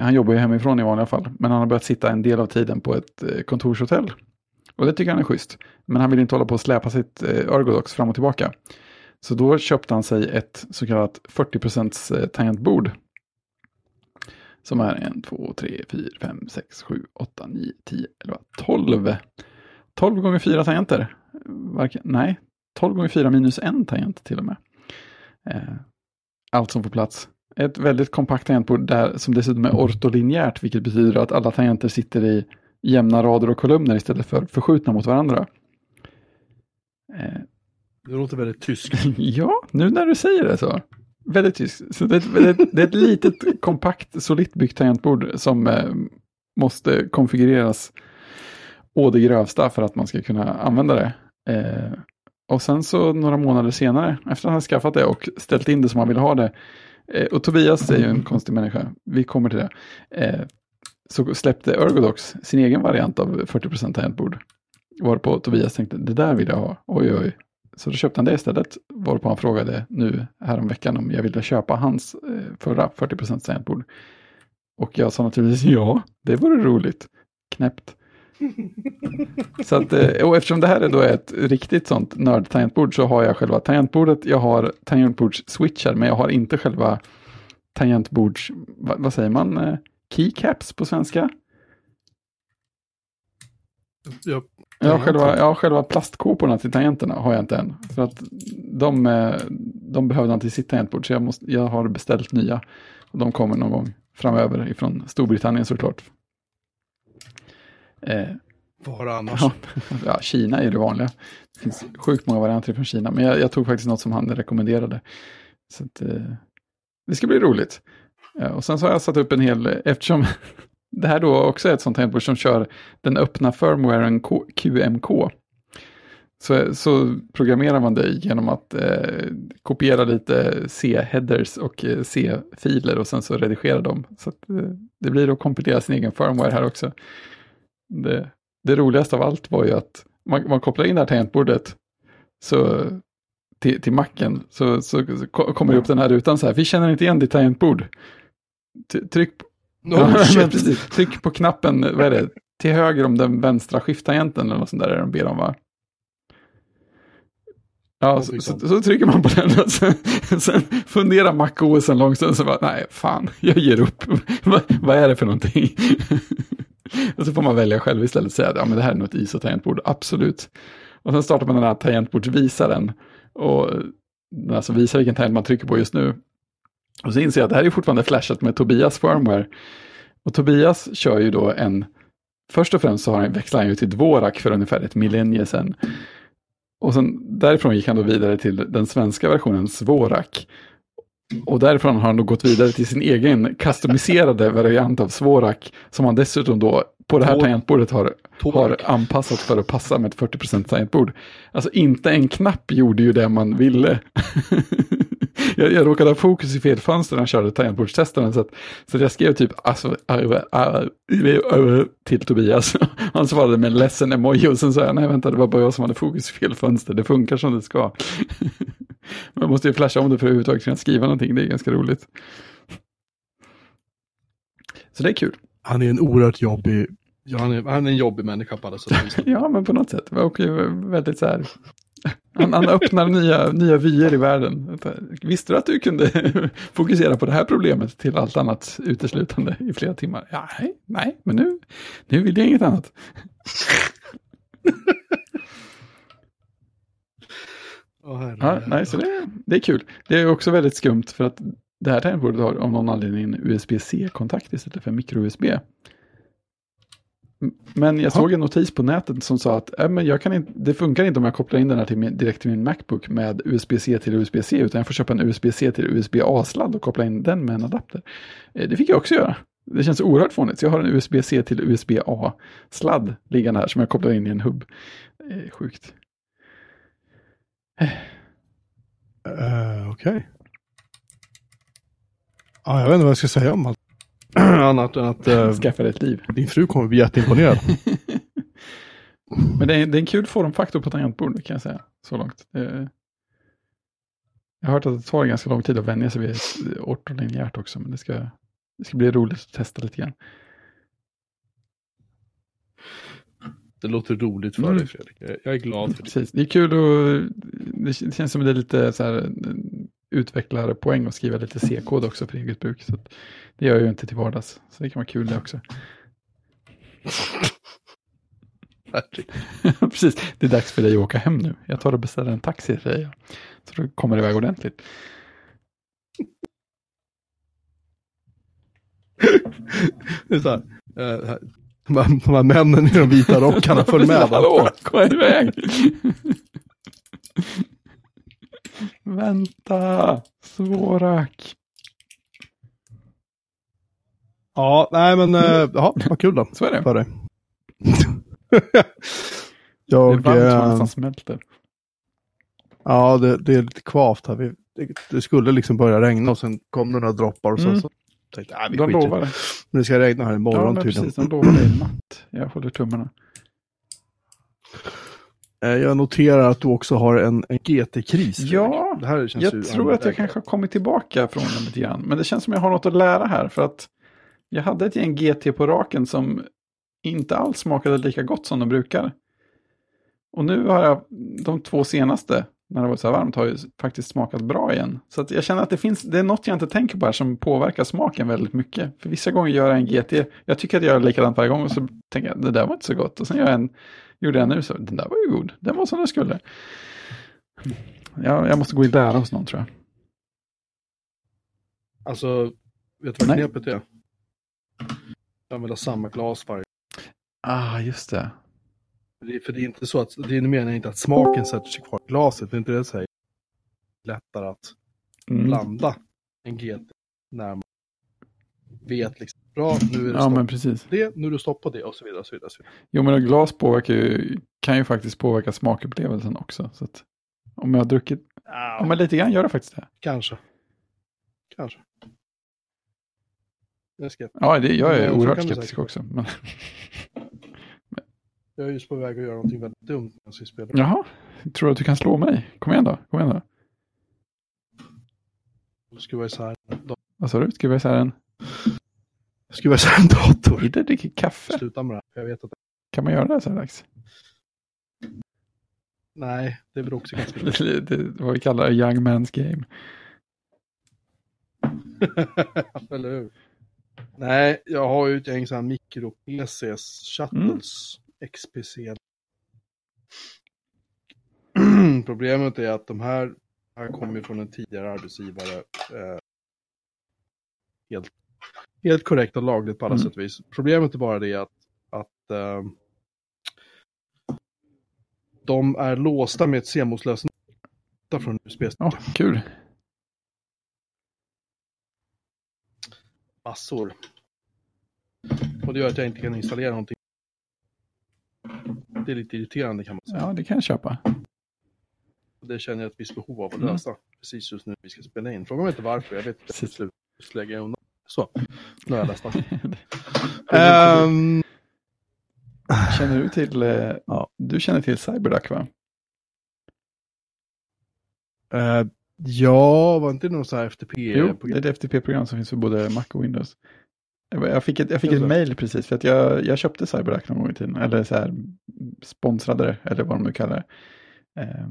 han jobbar ju hemifrån i vanliga fall, men han har börjat sitta en del av tiden på ett eh, kontorshotell. Och det tycker han är schysst. Men han vill inte hålla på och släpa sitt eh, Ergodox fram och tillbaka. Så då köpte han sig ett så kallat 40% eh, tangentbord. Som är 1, 2, 3, 4, 5, 6, 7, 8, 9, 10, 11, 12. 12 gånger 4 tangenter. Varken, nej, 12 gånger 4 minus en tangent till och med. Eh, allt som får plats. Ett väldigt kompakt tangentbord där, som dessutom är ortolinjärt, vilket betyder att alla tangenter sitter i jämna rader och kolumner istället för förskjutna mot varandra. Eh, det låter väldigt tyskt. ja, nu när du säger det så. Väldigt tyst. Så det, är ett- det, är- det är ett litet, kompakt, solitt byggt tangentbord som eh, måste konfigureras å det grövsta för att man ska kunna använda det. Eh, och sen så några månader senare, efter att han skaffat det och ställt in det som han vill ha det, eh, och Tobias är ju en konstig människa, vi kommer till det, eh, så släppte Ergodox sin egen variant av 40% tangentbord. Varpå Tobias tänkte, det där vill jag ha, oj oj. Så då köpte han det istället, varpå han frågade nu häromveckan om jag ville köpa hans eh, förra 40% tangentbord. Och jag sa naturligtvis ja, det vore roligt. Knäppt. Så att, eh, och eftersom det här är då ett riktigt sånt nörd-tangentbord så har jag själva tangentbordet, jag har tangentbords-switchar, men jag har inte själva tangentbords, vad, vad säger man, eh, keycaps på svenska? Jag, Ja, själva, har själva plastkåporna till tangenterna har jag inte än. För att de, eh, de behövde han till sitt tangentbord så jag, måste, jag har beställt nya. Och de kommer någon gång framöver ifrån Storbritannien såklart. Eh, var annars? ja, ja, Kina är det vanliga. Det finns sjukt många varianter från Kina. Men jag, jag tog faktiskt något som han rekommenderade. Så att, eh, det ska bli roligt. Eh, och sen så har jag satt upp en hel, eftersom det här då också är ett sånt tangentbord som kör den öppna firmwaren QMK. Så, så programmerar man det genom att eh, kopiera lite C-headers och eh, C-filer och sen så redigera dem. Så att, eh, det blir att kompilera sin egen firmware här också. Det, det roligaste av allt var ju att man, man kopplar in det här tangentbordet så, till, till macken så, så, så kommer det upp den här rutan så här. Vi känner inte igen ditt tangentbord. Tryck No, Ja. Tryck på knappen, vad är det, till höger om den vänstra skift-tangenten eller något sånt där är de ber om va? Ja, så, så, så trycker man på den och sen, sen funderar MacOS en lång stund så bara, nej fan, jag ger upp. vad, vad är det för någonting? och så får man välja själv istället och säga att ja, men det här är nog ett ISO-tangentbord, absolut. Och sen startar man den här tangentbordsvisaren och den alltså visar vilken tangent man trycker på just nu. Och så inser jag att det här är fortfarande flashat med Tobias firmware. Och Tobias kör ju då en, först och främst så har han, växlar han ju till Dvorak för ungefär ett millennie sedan. Och sen därifrån gick han då vidare till den svenska versionen Svorak. Och därifrån har han då gått vidare till sin egen customiserade variant av Svorak. Som han dessutom då på det här tangentbordet har, har anpassat för att passa med ett 40% tangentbord. Alltså inte en knapp gjorde ju det man ville. jag, jag råkade ha fokus i fel fönster när jag körde tangentbordstestaren. Så, att, så att jag skrev typ alltså, äh, äh, äh, till Tobias. Han svarade med en ledsen emoji och sen sa jag nej vänta det var bara jag som hade fokus i fel fönster. Det funkar som det ska. Man måste ju flasha om det för att överhuvudtaget kunna skriva någonting. Det är ganska roligt. Så det är kul. Han är en oerhört jobbig Ja, han, är, han är en jobbig människa på alla sätt. Ja, men på något sätt. Och ju väldigt så här. Han, han öppnar nya, nya vyer i världen. Visste du att du kunde fokusera på det här problemet till allt annat uteslutande i flera timmar? Ja, nej, nej men nu, nu vill jag inget annat. Åh, Ja, nej, så det, det är kul. Det är också väldigt skumt för att det här tangentbordet har av någon anledning en USB-C-kontakt istället för micro-USB. Men jag såg en notis på nätet som sa att äh, men jag kan inte, det funkar inte om jag kopplar in den här till min, direkt till min Macbook med USB-C till USB-C, utan jag får köpa en USB-C till USB-A-sladd och koppla in den med en adapter. Eh, Det fick jag också göra. Det känns oerhört fånigt. Så jag har en USB-C till USB-A-sladd liggande här som jag kopplar in i en hubb. Eh, Sjukt. Uh, Okej. Ja, jag vet inte vad jag ska säga om allt. Annat än att eh, Skaffa dig ett liv. din fru kommer bli jätteimponerad. Men det är, det är en kul formfaktor på tangentbord kan jag säga. Så långt. Det, jag har hört att det tar ganska lång tid att vänja sig vid ortolinjärt också. Men det ska, det ska bli roligt att testa lite grann. Det låter roligt för Mm. dig Fredrik. Jag- är glad för det. Precis. Det är kul och det det känns som det är lite så här utvecklarpoäng att skriva lite C-kod också för eget bruk. Så det gör jag ju inte till vardags. Så det kan vara kul det också. Precis, det är dags för dig att åka hem nu. Jag tar och beställer en taxi till dig. Så du kommer iväg ordentligt. Det är så här, eh, här- de, här, de här männen i de vita rockarna följ med. Hallå, kom iväg! Vänta, svårak. Ja, nej men, eh, ja, vad kul då. Så är det. För dig. Det är jag, varmt eh, nästan smälter. ja det, det är lite kvavt här. Vi, det, det skulle liksom börja regna och sen kom det några droppar och så, Mm. så tänkte jag, vi De det. Men det ska regna här Ja, imorgon men tydligen. precis. De lovar det i natt. Jag håller tummarna. Eh, Jag noterar att du också har en, en GT-kris. Ja, det här känns Jag tror att jag kanske har kommit tillbaka från den lite grann. Men det känns som jag har något att lära här. För att jag hade ett gäng GT på raken som inte alls smakade lika gott som de brukar. Och nu har jag de två senaste, när det var så här varmt, har ju faktiskt smakat bra igen. Så att jag känner att det finns, det är något jag inte tänker på här som påverkar smaken väldigt mycket. För vissa gånger gör jag en GT, jag tycker att jag gör likadant varje gång och så tänker jag, det där var inte så gott. Och sen gör jag en, gjorde jag nu så, den där var ju god, den var som den skulle. Jag, jag måste gå i lära hos någon tror jag. Alltså, vet du vad knepet är? Använda samma glas varje Ah, just det. Det För det är inte så att, det är meningen inte att smaken sätter sig kvar i glaset, det är inte det jag säger. Lättare att Mm. blanda en GT när man vet liksom, bra, nu är det Ja, stopp men precis. det, nu är det stopp på det och så vidare. Och så vidare, och så vidare. Jo, men glas påverkar ju, kan ju faktiskt påverka smakupplevelsen också. Så att om jag har druckit, ja men lite grann gör det faktiskt det. Kanske. Kanske. Jag, ska, Ja, det, jag är Ja, så oerhört skeptisk också. Men, jag är just på väg att göra någonting väldigt dumt när jag ska spela. jaha, tror du att du kan slå mig? Kom igen då, kom igen då. Jag skruvar isär en dator. Vad sa du? Ska vi säga en? Dator. Ida dricker kaffe. Sluta med det. Jag vet att Kan man göra det så här dags? Nej, det är väl också ganska Det, det, det vad vi kallar young man's game. Eller hur? Nej, jag har ju ett gäng sådana mikro-PCs, Shuttles, XPC. Problemet är att de här, här kommer ju från en tidigare arbetsgivare. Eh, helt, helt korrekt och lagligt på alla Mm. sätt och vis. Problemet är bara det att, att eh, de är låsta med ett CMOS-lösenord från USB. Ja, kul. massor. Och det gör att jag inte kan installera någonting. Det är lite irriterande kan man säga. Ja, det kan jag köpa. Det känner jag ett visst behov av att Mm. lösa. Precis just nu vi ska spela in. Fråga mig inte varför, jag vet inte. Precis. Jag undan. Så, nu har jag läst Ehm, Känner du till, eh, Ja. du känner till Cyberduck va? eh, ja, var inte det någon sån här Jo, FTP-program? det är ett FTP-program som finns för både Mac och Windows. Jag fick ett, jag fick ett mail precis för att jag, jag köpte Cyberark någon gång i tiden. Eller så här sponsrade det, eller vad de nu kallar det. Eh,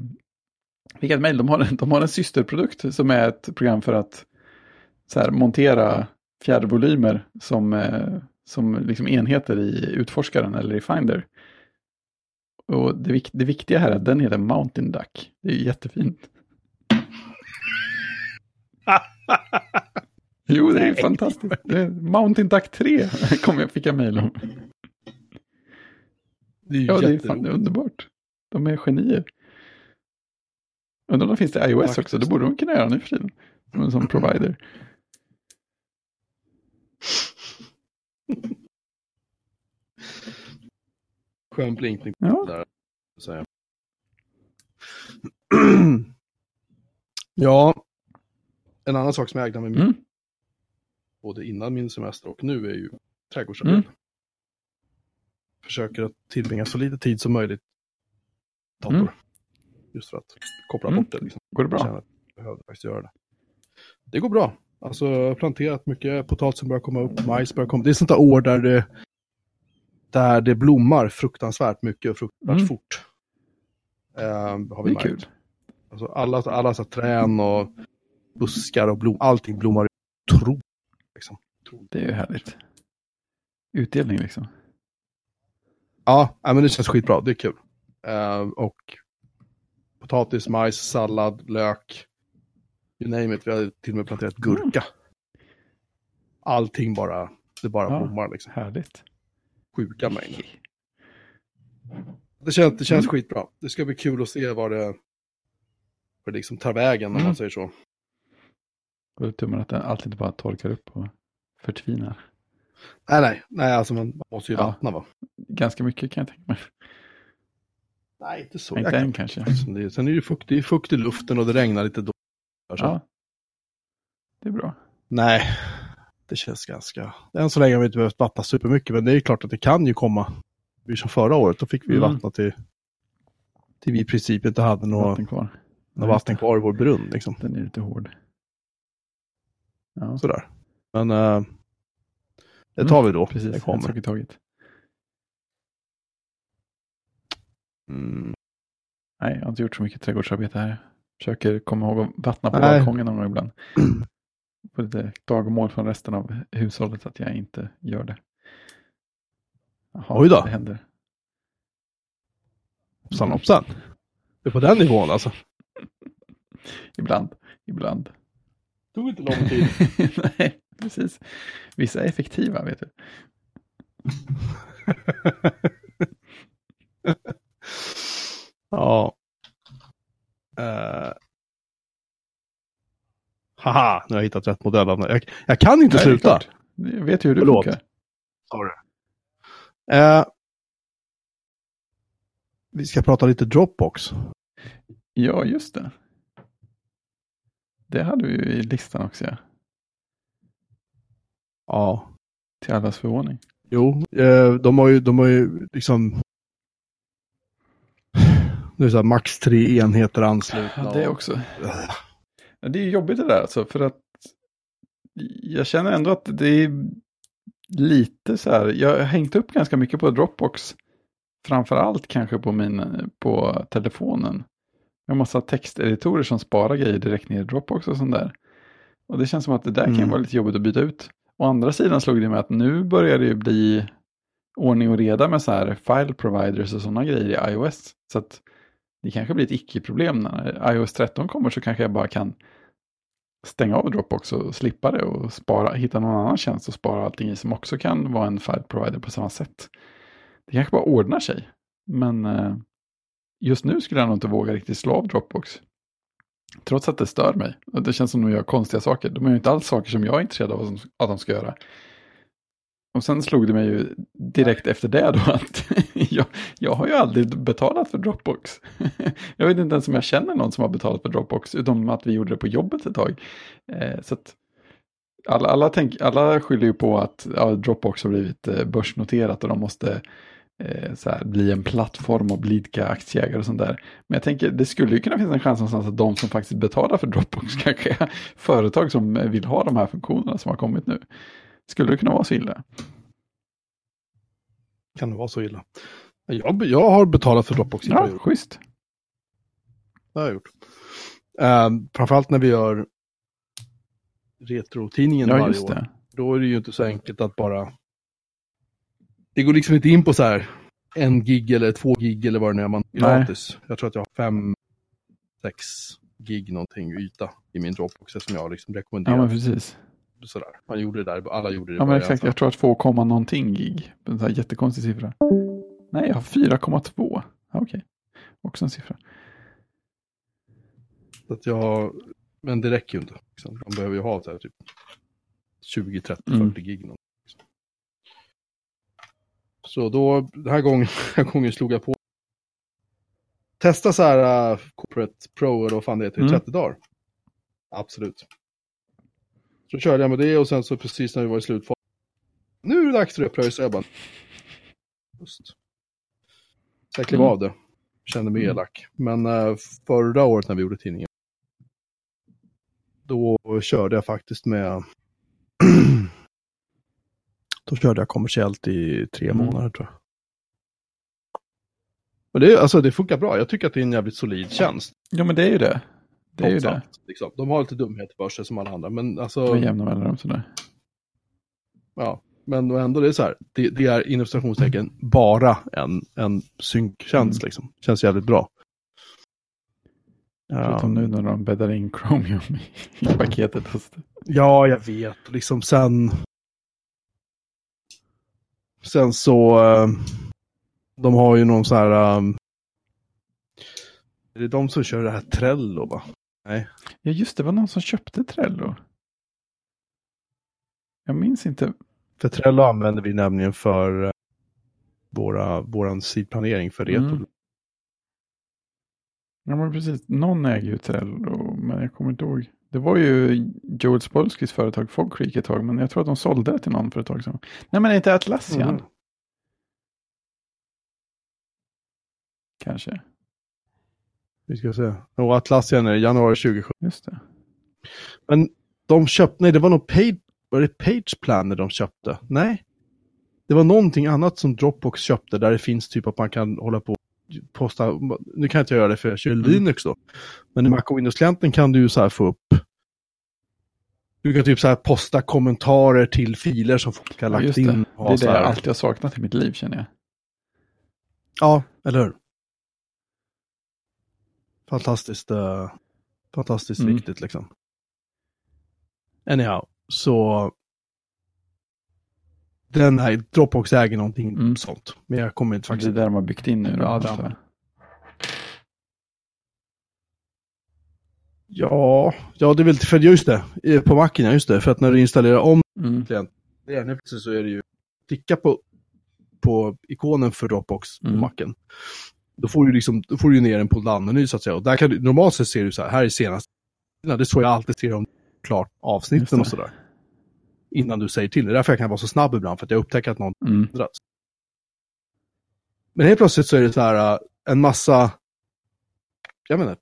fick ett mail, de har, en, de har en systerprodukt som är ett program för att så här, montera fjärrvolymer som, eh, som liksom enheter i utforskaren eller i Finder. Och det, det viktiga här är att den heter Mountain Duck. Det är jättefint. jo, det är Nej. fantastiskt. Det är Mountain Duck 3 kom jag, fick jag mejl om. Det är ju ja, det är fan underbart. De är genier. Undrar om det finns det iOS Faktiskt. också, det borde de kunna göra nu för tiden. Som en sån provider. Skön blinkning ja. där. Så ja, en annan sak som jag ägnar mig mycket mm. både innan min semester och nu är ju trädgårdsarbete. Mm. Försöker att tillbringa så lite tid som möjligt dator. Mm. Just för att koppla mm. bort det. Liksom. Går det bra? Jag behövde faktiskt göra det. Det går bra. Alltså jag har planterat mycket potatis som börjar komma upp, majs börjar komma. Det är sånt där år där det, där det blommar fruktansvärt mycket och fruktansvärt mm. fort. Uh, har vi det är märkt. kul. Alltså alla, alla så trän och buskar och blom, allting blommar otroligt. Liksom. Det är ju härligt. Utdelning liksom. Ja, men det känns skitbra. Det är kul. Uh, och potatis, majs, sallad, lök. You name it. Vi har till och med planterat gurka. Mm. Allting bara, det bara ja, blommar liksom. Härligt. Sjuka mängder. Det känns, det känns mm. skitbra. Det ska bli kul att se vad det, vad det liksom tar vägen mm. om man säger så. Och tummen att allt inte bara torkar upp och förtvinar. Nej, nej, nej, alltså man måste ju ja, vattna va. Ganska mycket kan jag tänka mig. Nej, inte så. Inte än kanske. Sen är det fukt, det är fukt i luften och det regnar lite då. Ja, det är bra. Nej, det känns ganska... Än så länge har vi inte behövt vattna supermycket, men det är klart att det kan ju komma. Är som förra året, då fick vi mm. vattna till, till vi i princip inte hade något vatten kvar, något vatten kvar i vår brunn. Liksom. Den är lite hård. Ja. Sådär. Men uh, det tar vi då. Precis, det kommer. taget. Mm. Nej, jag har inte gjort så mycket trädgårdsarbete här. Försöker komma ihåg att vattna på balkongen någon gång ibland. På lite dagmål från resten av hushållet att jag inte gör det. Jaha, Oj då. Det händer. Hoppsan hoppsan. Det är på den nivån alltså. ibland, ibland. Det tog inte lång tid. Nej, precis. Vissa är effektiva, vet du. ja. Uh. Haha, nu har jag hittat rätt modell. Jag, jag kan inte Nej, sluta. Jag vet ju hur det Förlåt. funkar. Sorry. Uh. Vi ska prata lite Dropbox. Ja, just det. Det hade vi ju i listan också. Ja. ja. Till allas förvåning. Jo, eh, de har ju, de har ju liksom nu är så här, max tre enheter anslutna. Ja, det också. Ja, det är jobbigt det där alltså, för att jag känner ändå att det är lite så här, jag har hängt upp ganska mycket på Dropbox. Framför allt kanske på, min, på telefonen. Jag har massa texteditorer som sparar grejer direkt ner i Dropbox och sånt där. Och det känns som att det där mm. kan vara lite jobbigt att byta ut. Å andra sidan slog det med att nu börjar det ju bli ordning och reda med så här file providers och sådana grejer i iOS. Så att det kanske blir ett icke-problem när iOS 13 kommer så kanske jag bara kan stänga av Dropbox och slippa det och spara, hitta någon annan tjänst och spara allting i som också kan vara en file provider på samma sätt. Det kanske bara ordnar sig. Men eh, just nu skulle jag nog inte våga riktigt slå av Dropbox. Trots att det stör mig. Det känns som att de gör konstiga saker. De gör inte alls saker som jag är intresserad av att de ska göra. Och sen slog det mig ju direkt efter det då att jag, jag har ju aldrig betalat för Dropbox. jag vet inte ens om jag känner någon som har betalat för Dropbox, utom att vi gjorde det på jobbet ett tag. Eh, så alla, alla, tänk, alla skyller ju på att ja, Dropbox har blivit eh, börsnoterat och de måste eh, så här, bli en plattform och blidka aktieägare och sånt där. Men jag tänker, det skulle ju kunna finnas en chans någonstans att de som faktiskt betalar för Dropbox kanske är företag som vill ha de här funktionerna som har kommit nu. Skulle det kunna vara så illa? Kan det vara så illa? Jag, jag har betalat för Dropbox i Ja, perioder. schysst. Det har jag gjort. Um, framförallt när vi gör Retro-tidningen Ja, varje just år. det. Då är det ju inte så enkelt att bara... Det går liksom inte in på så här en gig eller två gig eller vad det nu är man gratis. Jag tror att jag har fem, sex gig någonting yta i min Dropbox som jag liksom Ja, rekommenderar. men precis. Sådär. Man gjorde det där, alla gjorde det i Ja, men exakt. Jag tror att 2, någonting gig. En sån här jättekonstig siffra. Nej, jag har 4,2. Ja, Okej. Också en siffra. Så att jag, men det räcker ju inte. Liksom. Man behöver ju ha så här, typ 20, 30, Mm. 40 gig. någon, liksom. Så då, den här gången, den här gången slog jag på. Testa så här uh, Corporate Pro eller vad fan det heter i Mm. 30 dagar. Absolut. Så körde jag med det och sen så precis när vi var i slutfasen. Nu är det dags för upplösa. Jag bara. Just. Så jag klev Mm. av det. Kände mig Mm. elak. Men eh, förra året när vi gjorde tidningen. Då körde jag faktiskt med. då körde jag kommersiellt i tre Mm. månader tror jag. Men det, alltså, det funkar bra. Jag tycker att det är en jävligt solid tjänst. Ja, men det är ju det. Det är ju det. Liksom. De har lite dumheter för sig som alla andra. Men alltså. Med jämna mellanrum sådär. Ja, men ändå det är så här. Det, det är inom citationstecken bara en, en synktjänst Mm. liksom. Känns jävligt bra. Förutom Ja, nu när de bäddar in Chromium i, i paketet. Ja, jag vet. Liksom sen. Sen så. eh, de har ju någon så här. um, är det de som kör det här Trello va? Ja, just det. var någon som köpte Trello. Jag minns inte. För Trello använder vi nämligen för eh, våra, våran sidplanering för. Mm. Ja, men precis. Någon äger ju Trello, men jag kommer inte ihåg. Det var ju Joel Spolskys företag Fogcreek ett tag, men jag tror att de sålde det till någon för ett tag sedan. Nej, men inte Atlassian. Mm. Kanske. Vi ska se. Och Atlassian är januari 2017. Just det. Men de köpte, nej det var nog Page, var det Page Planner de köpte? Nej. Det var någonting annat som Dropbox köpte där det finns typ att man kan hålla på och posta, nu kan jag inte göra det för jag kör Mm. Linux då. Men i Mac och Windows-klienten kan du ju så här få upp du kan typ så här posta kommentarer till filer som folk har Ja, lagt just in. det. och Det är det jag alltid har saknat i mitt liv känner jag. Ja, eller hur? Fantastiskt, uh, fantastiskt Mm. viktigt liksom. Anyhow, så den här Dropbox äger någonting Mm. sånt. Men jag kommer inte Det är faktiskt... där de har byggt in nu. Då, Ja, det-. Ja, ja det är väl för just det, eh, på Macen, ja just det, för att när du installerar om Mm. det är nu precis så är det ju, klicka på, på ikonen för Dropbox på Mm. Macen. Då får du liksom, då får du ner en poddmeny så att säga. Och där kan du, normalt sett ser du så här, här är senast. Det är så jag alltid ser om klart avsnitten och sådär. Innan du säger till. Det är därför jag kan vara så snabb ibland, för att jag upptäcker att någon Mm. ändrats. Men helt plötsligt så är det så här äh, en massa, jag menar,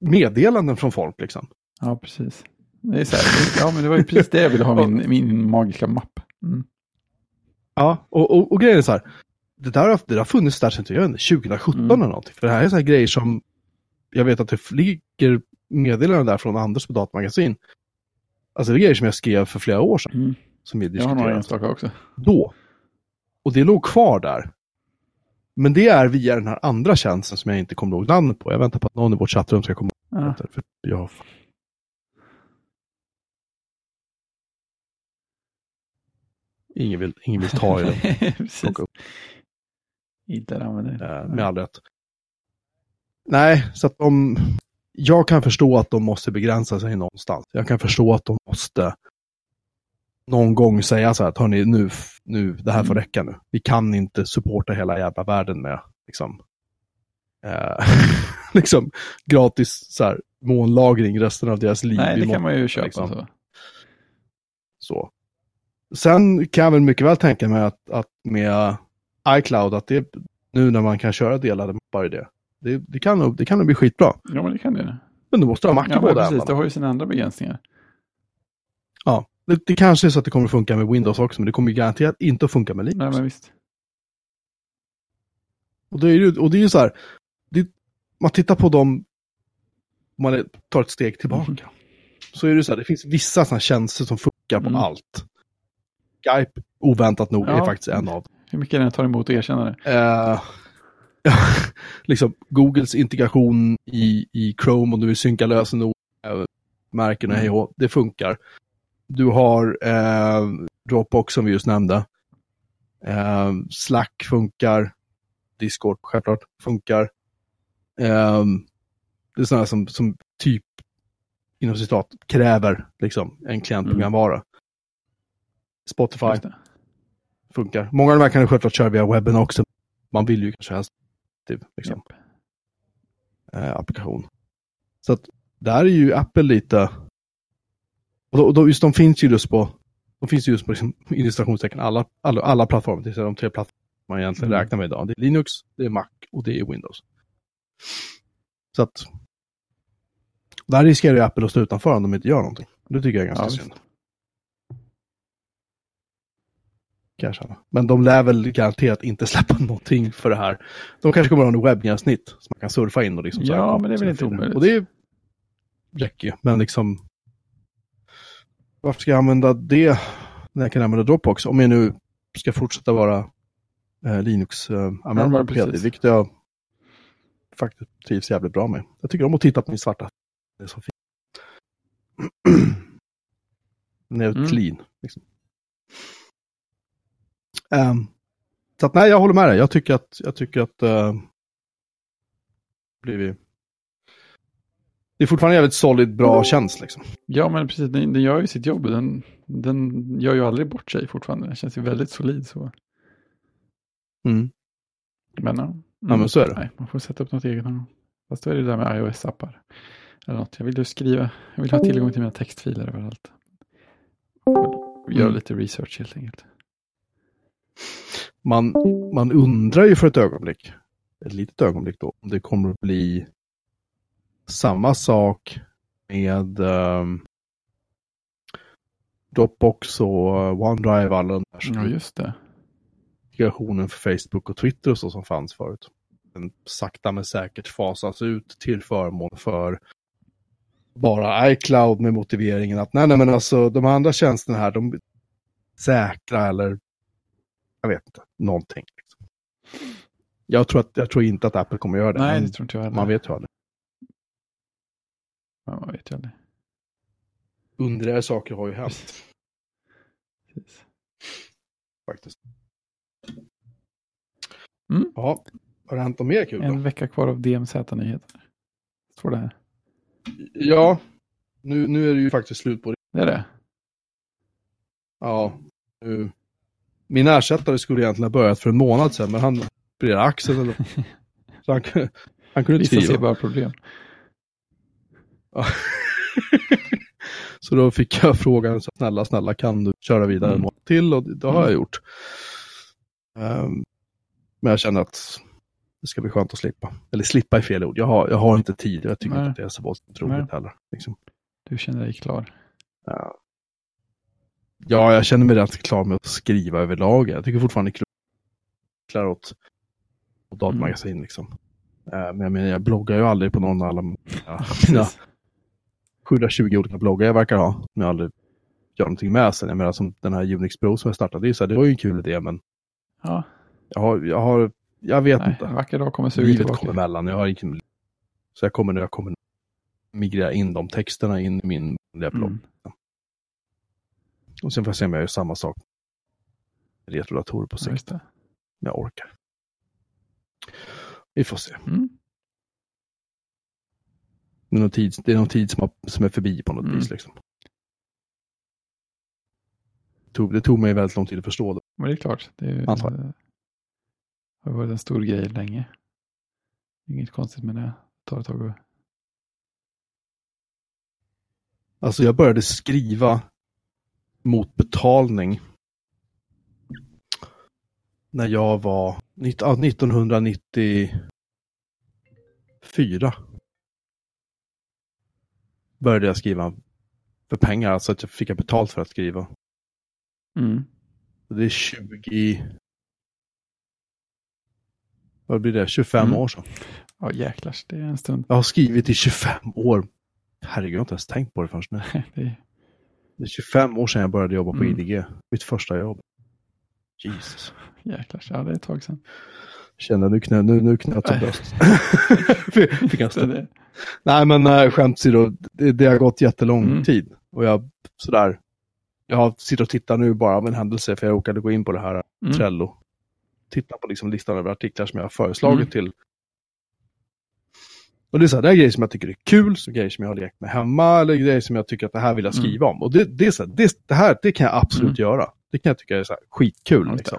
meddelanden från folk liksom. Ja, precis. Det är så här, ja, men det var ju precis det jag ville ha min, min magiska mapp. Mm. Ja, och, och, och grejen är så här. Det där det där har funnits där sedan jag vet inte, 2017 Mm. eller någonting. För det här är så här grejer som, jag vet att det flyger meddelanden där från Anders på datamagasin. Alltså det är grejer som jag skrev för flera år sedan. Mm. Som vi Jag har några diskuterade enstaka också. då. Och det låg kvar där. Men det är via den här andra tjänsten som jag inte kommer ihåg namnet på. Jag väntar på att någon i vårt chattrum ska komma ihåg Ja. För jag... Ingen vill, ingen vill ta i det. använder det. Eh, med all rätt. Nej, så att de... Jag kan förstå att de måste begränsa sig någonstans. Jag kan förstå att de måste någon gång säga så här att hörni, nu, nu, det här får Mm. räcka nu. Vi kan inte supporta hela jävla världen med liksom, eh, liksom gratis så här, månlagring resten av deras liv. Nej, det kan man ju köpa. liksom. Så. Så. Sen kan jag väl mycket väl tänka mig att, att med iCloud, att det nu när man kan köra delade mappar i det, det, det, kan, nog, det kan nog bli skitbra. Ja, men det kan det. Men du måste ha Mac Ja, båda precis. Det har ju sina andra begränsningar. det, det kanske är så att det kommer funka med Windows också, men det kommer ju garanterat inte att funka med Linux. Nej, men visst. Och det är ju, och det är ju så här, det, man tittar på dem, man tar ett steg tillbaka. Mm. Så är det så här, det finns vissa sådana tjänster som funkar på Mm. allt. Skype, oväntat nog, Ja. är faktiskt en av dem. Hur mycket den tar emot och erkänner det. Eh, ja, liksom Googles integration i, i Chrome om du vill synka lösenord, äh, märken och hej och det funkar. Du har eh, Dropbox som vi just nämnde. Eh, Slack funkar. Discord självklart funkar. Eh, det är sådana som, som typ inom citat kräver liksom en klientprogramvara. Spotify Just det. Funkar. Många av de här kan du självklart köra via webben också. Man vill ju kanske helst typ, liksom, Japp. eh, applikation. Så att där är ju Apple lite... Och då, då, just de finns ju just på, de finns ju just på liksom, illustrationstecken alla, alla, alla plattformar, det vill säga de tre plattformar man egentligen Mm. räknar med idag. Det är Linux, det är Mac och det är Windows. Så att där riskerar ju Apple att stå utanför om de inte gör någonting. Det tycker jag är ganska Ja, synd. Kan jag känna. Men de lär väl garanterat inte släppa någonting för det här. De kanske kommer att ha en webbgränssnitt som man kan surfa in och liksom Ja, men det är väl inte omöjligt. Och det räcker ju, men liksom varför ska jag använda det när jag kan använda Dropbox? Om jag nu ska fortsätta vara eh, Linux-användare Ja, heltid, precis. vilket jag faktiskt trivs jävligt bra med. Jag tycker om att titta på min svarta. Det är så fint. Den är Mm. clean. Liksom. Ehm, så att nej, jag håller med dig. Jag tycker att, jag tycker att uh, blir vi... Det är fortfarande en jävligt solid, bra tjänst liksom. Ja, men precis. Den, den gör ju sitt jobb. Den, den gör ju aldrig bort sig fortfarande. Den känns ju väldigt solid så. Mm. Men, ja. Ja, men så är det. Nej, man får sätta upp något eget. Fast då är det där med iOS-appar. Eller något. Jag vill ju skriva. Jag vill ha tillgång till mina textfiler överallt. Göra Mm. lite research helt enkelt. Man, man undrar ju för ett ögonblick, ett litet ögonblick då, om det kommer att bli samma sak med um, Dropbox och eh, OneDrive, alla de där Ja, just det. integrationen för Facebook och Twitter och så som fanns förut. Den sakta men säkert fasas ut till förmån för bara iCloud med motiveringen att nej, nej men alltså de andra tjänsterna här, de säkra eller jag vet inte, någonting. Liksom. Jag, tror att, jag tror inte att Apple kommer göra det. Nej, men det tror inte jag heller. man vet ju aldrig. Ja, man vet ju aldrig. Underligare saker har ju hänt Precis. faktiskt. Mm. Ja, har det hänt något mer kul då? En vecka kvar av DMZ-nyheter. Står det här. Ja, nu, nu är det ju faktiskt slut på det. Det är det. Ja, nu. Min ersättare skulle egentligen ha börjat för en månad sedan, men han opererade axeln. Eller... Så han, han kunde inte Vissa ser skriva. bara problem. Ja. så då fick jag frågan, så snälla, snälla, kan du köra vidare en Mm. månad till? Och det har jag Mm. gjort. Ehm, men jag känner att det ska bli skönt att slippa. Eller slippa i fel ord. Jag har, jag har inte tid. Jag tycker Nej. inte att det är så våldsamt roligt heller. Liksom. Du känner dig klar. Ja. Ja, jag känner mig rätt klar med att skriva överlag. Jag tycker fortfarande det är kul att klä åt, åt datamagasin. Liksom. Eh, Men jag, menar, jag bloggar ju aldrig på någon av alla ja, mina Precis. 720 olika bloggar jag verkar ha. Som jag aldrig gör någonting med sen. Jag menar som den här Unix Pro som jag startade. Det, är så här, det var ju en kul idé men Ja, jag har, jag, har, jag vet nej, inte. en vacker dag kommer suget tillbaka. kommer emellan. Jag har inte, så jag kommer, jag kommer migrera in de texterna in i min vanliga blogg. Mm. Och sen får jag se om jag gör samma sak. Retrodatorer på Ja, sikt. just det. Om jag orkar. Vi får se. Mm. Det är någon tid, det är någon tid som, har, som är förbi på något Mm. vis. Liksom. Det, tog, det tog mig väldigt lång tid att förstå det. Men det är klart. Det är, jag. har varit en stor grej länge. Inget konstigt med det. Det tar ett tag att... Alltså jag började skriva mot betalning när jag var nitt- ja, 1994. Började jag skriva för pengar, alltså att jag fick betalt för att skriva. Mm. Det är 20... Vad blir det? 25 Mm. år sedan. Ja, jäklar, det är en stund. Jag har skrivit i 25 år. Herregud, jag har inte ens tänkt på det förrän nu. Det är, Det är 25 år sedan jag började jobba på Mm. IDG. Mitt första jobb. Jesus. jäklar, ja det är ett tag sedan. Känner nu knö, nu, nu knöt jag bröst. Fick jag det, Nej men äh, skämt åsido, det, det har gått jättelång Mm. tid. Och jag sådär, jag sitter och tittar nu bara av en händelse för jag råkade gå in på det här mm. Trello. Titta på liksom listan över artiklar som jag har föreslagit Mm. till. Och det är så här, det är grejer som jag tycker är kul, så grejer som jag har lekt med hemma, eller grejer som jag tycker att det här vill jag skriva om. Och det, det, är så här, det, det här, det kan jag absolut göra. Det kan jag tycka är så här, skitkul. Det. Liksom.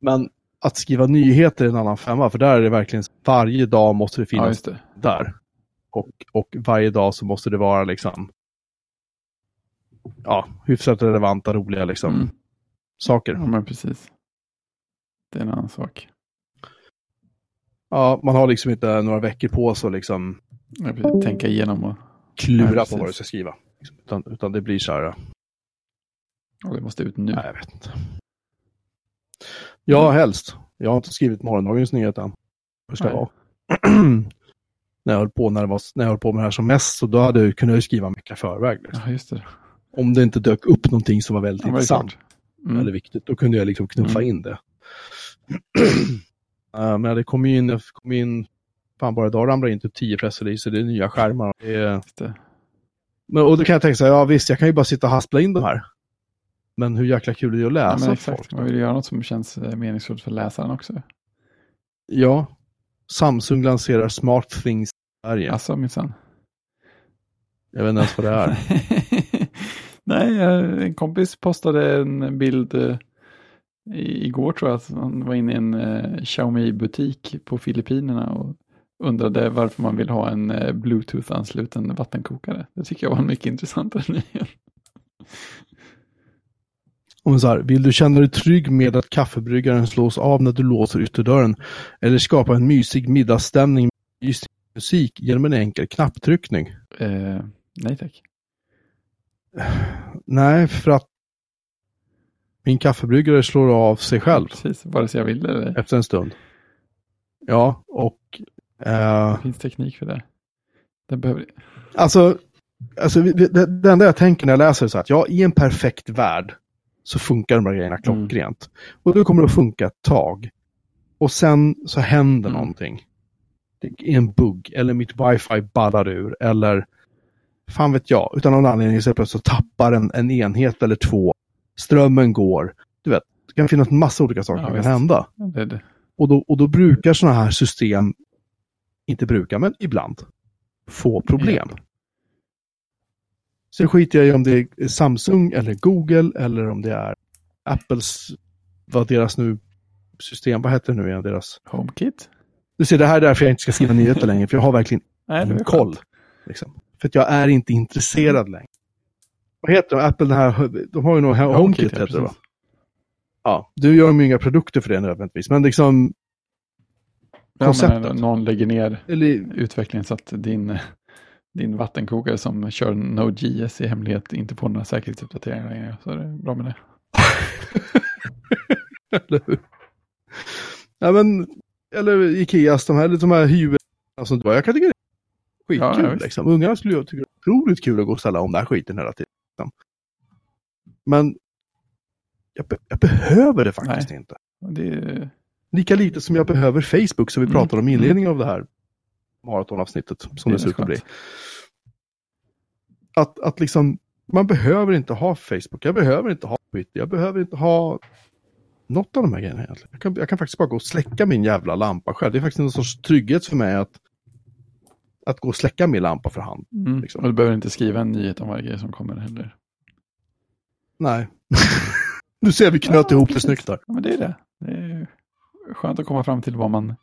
Men att skriva nyheter är en annan femma, för där är det verkligen varje dag måste det Ja, finnas just det. där. Och, och varje dag så måste det vara liksom ja, hyfsat relevanta, roliga liksom, Mm. saker. Ja, men precis. Det är en annan sak. Ja, man har liksom inte några veckor på sig att liksom tänka igenom och, klura Nej, på vad du ska skriva. Utan, utan det blir så här, och det måste ut nu. nej jag vet inte. Ja, helst. Jag har inte skrivit morgondagens nyhet än. Ska det Nej. vara? när, jag höll på, när, var, när jag höll på med det här som mest, så då hade jag kunnat ju skriva mycket i förväg. Liksom. Ja, just det. Om det inte dök upp någonting som var väldigt Ja, intressant. Mm. eller viktigt, då kunde jag liksom knuffa Mm. in det. Eh, men det kom ju in, kom in, fan bara idag ramlar in typ 10 pressreleaser, det är nya skärmar. Det är, men, och då kan jag tänka så här, ja visst, jag kan ju bara sitta och haspla in de här. Men hur jäkla kul är det att Ja, läsa men för folk? exakt. Man vill ju göra något som känns eh, meningsfullt för läsaren också. Ja, Samsung lanserar Smart Things i Sverige. Alltså minsann. Jag vet inte ens vad det är. Nej, eh, en kompis postade en bild igår tror jag. Att han var inne i en eh, Xiaomi-butik på Filippinerna och undrade varför man vill ha en eh, Bluetooth-ansluten vattenkokare. Det tycker jag var en mycket intressantare nyhet. Så här, vill du känna dig trygg med att kaffebryggaren slås av när du låser ytterdörren? Eller skapa en mysig middagsstämning med mysig musik genom en enkel knapptryckning? Eh, nej tack. Nej, för att min kaffebryggare slår av sig själv Precis, vare sig jag vill eller efter en stund. Ja, och eh, Det finns teknik för det. Det behöver... alltså, alltså det, det enda jag tänker när jag läser är så att ja, i en perfekt värld så funkar de här grejerna klockrent. Och då kommer det att funka ett tag. Och sen så händer Mm. någonting. Det är en bugg, eller mitt wifi ballar ur, eller fan vet jag, utan någon anledning så plötsligt så tappar en, en enhet eller två. Strömmen går. Du vet, det kan finnas en massa olika saker Ja, som kan hända. Det, det. Och då, och då brukar sådana här system, inte brukar, men ibland, få problem. Sen skiter jag i om det är Samsung eller Google eller om det är Apples, vad deras nu system, vad heter det nu igen, deras... HomeKit? Du ser, det här är därför jag inte ska skriva nyheter längre, för jag har verkligen Nej, koll. Liksom. För att jag är inte intresserad längre. Vad heter de? Apple, den här, de har ju nog HomeKit, HomeKit, ja, heter det va? Ja, du gör ju inga produkter för det nödvändigtvis, men liksom, Ja, konceptet. men någon lägger ner eller utvecklingen så att din, din vattenkokare som kör Node.js i hemlighet inte får några säkerhetsuppdateringar längre. Så är det bra med det. Eller hur? Ja, men, eller Ikeas, de här, de här huvudena som bara, jag kan tycka det är skitkul. Ja, ja, liksom. Ungarna skulle ju tycka det är otroligt kul att gå och ställa om den här skiten hela tiden. Liksom. Men jag, be jag behöver det faktiskt inte. Och Det Lika lite som jag behöver Facebook som vi Mm, pratade om i inledningen av det här maratonavsnittet, som Det det, är ser ut att bli. skönt. Att, att liksom, man behöver inte ha Facebook, jag behöver inte ha Twitter, jag behöver inte ha något av de här grejerna egentligen. Jag kan, jag kan faktiskt bara gå och släcka min jävla lampa själv. Det är faktiskt en sorts trygghet för mig att, att gå och släcka min lampa för hand. mm. liksom. Och du behöver inte skriva en nyhet om varje grej som kommer heller. Nej. nu ser vi knöt Ja, ihop det snyggt där. Ja, men det är det. Det är skönt att komma fram till vad man,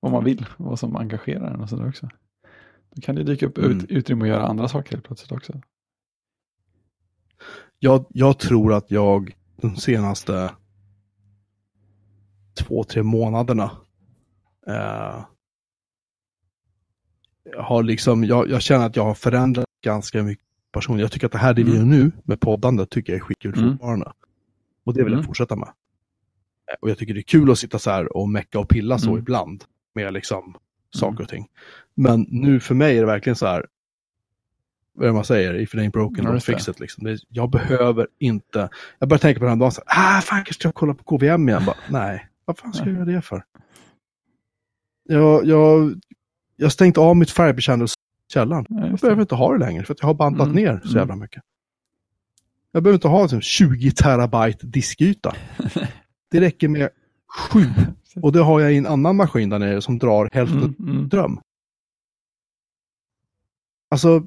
vad man vill, vad som engagerar en och sådär också. Då kan det dyka upp Mm. ut, utrymme att göra andra saker helt plötsligt också. Jag, jag tror att jag de senaste två, tre månaderna eh, har liksom, jag, jag känner att jag har förändrat ganska mycket person. Jag tycker att det här det vi gör Mm. nu med poddande tycker jag är skitkul Mm. fortfarande. Och det vill jag Mm. fortsätta med. Eh, Och jag tycker det är kul att sitta så här och mecka och pilla så Mm. ibland med liksom saker och ting. Men nu för mig är det verkligen så här, vad är det man säger, if it ain't broken, don't det. fix it. Liksom. Det, jag behöver inte, jag börjar tänka på den här dagen, så här, ah fan kanske ska jag kolla på KVM igen. Bara, nej, vad fan ska jag göra det för? Jag, jag, jag stängt av mitt färgbekännelse i källaren. Ja, Jag behöver inte ha det längre för att jag har bantat Mm, ner så mm. jävla mycket. Jag behöver inte ha liksom, 20 terabyte diskyta. Det räcker med 7. Och det har jag i en annan maskin där nere som drar hälften Mm, mm. dröm. Alltså,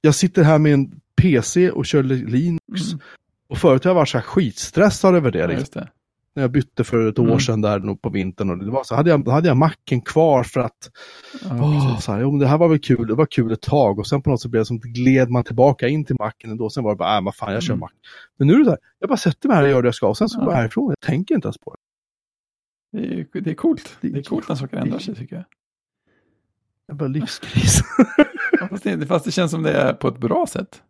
jag sitter här med en PC och kör Linux. Mm. Och förut har jag varit så här skitstressad över det. Ja, Liksom. just det. När jag bytte för ett år Mm. sedan där nog på vintern. Och det var så hade jag, hade jag macken kvar för att Ja, Åh, så här, jo, det här var väl kul, det var kul ett tag och sen på något sätt blev det som gled man tillbaka in till macken ändå. Sen var det bara, äh, vad fan, jag kör Mm. mack. Men nu är det så här, jag bara sätter mig här och gör det jag ska och sen så Ja. går jag härifrån. Jag tänker inte ens på det. Det är, det är coolt. Det- Det är coolt när saker ändrar sig tycker jag. Jag bara livskris. Fast det, fast det känns som det är på ett bra sätt.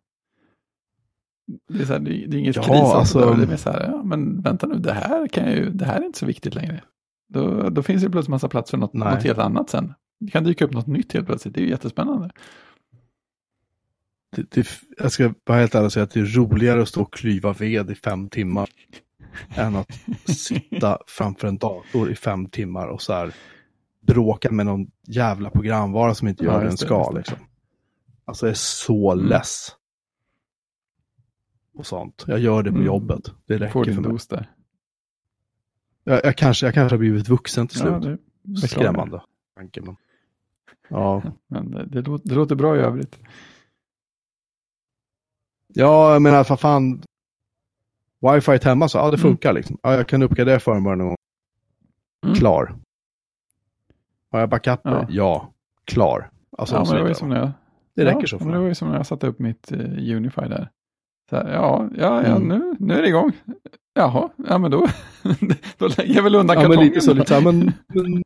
Det är, så här, det, det är inget Ja, kris. Alltså, alltså- det är mer så här, ja, men vänta nu, det här, kan jag ju, det här är inte så viktigt längre. Då, då finns det plötsligt massa plats för något, Nej. något helt annat sen. Det kan dyka upp något nytt helt plötsligt, det är ju jättespännande. det, det, jag ska vara helt ärlig och säga att det är roligare att stå och klyva ved i fem timmar än att sitta framför en dator i fem timmar och så här bråka med någon jävla programvara som inte Ja, gör det den ska. Liksom. Alltså jag är så Mm. less. Och sånt. Jag gör det på Mm. jobbet. Det Får räcker lite för mig. dos där. Jag, jag, kanske, jag kanske har blivit vuxen till slut. Ja, det. Skrämmande. tanke, Men... Ja. Men det, det, låter, det låter bra i övrigt. ja, jag menar för fan. Wifi hemma så, ja det Mm. funkar liksom. Ja, jag kan uppgradera någon gång. Mm. Klar. Har jag backuper? Ja. Ja. Klar. Alltså, Ja, men det var ju som när jag, det räcker ja, så men Det var ju som när jag satte upp mitt uh, Unify där. Här, ja, ja, ja Mm. nu, nu är det igång. Jaha, ja men då, då lägger jag väl undan Ja, men kartongen. lite så, lite så här, men, men,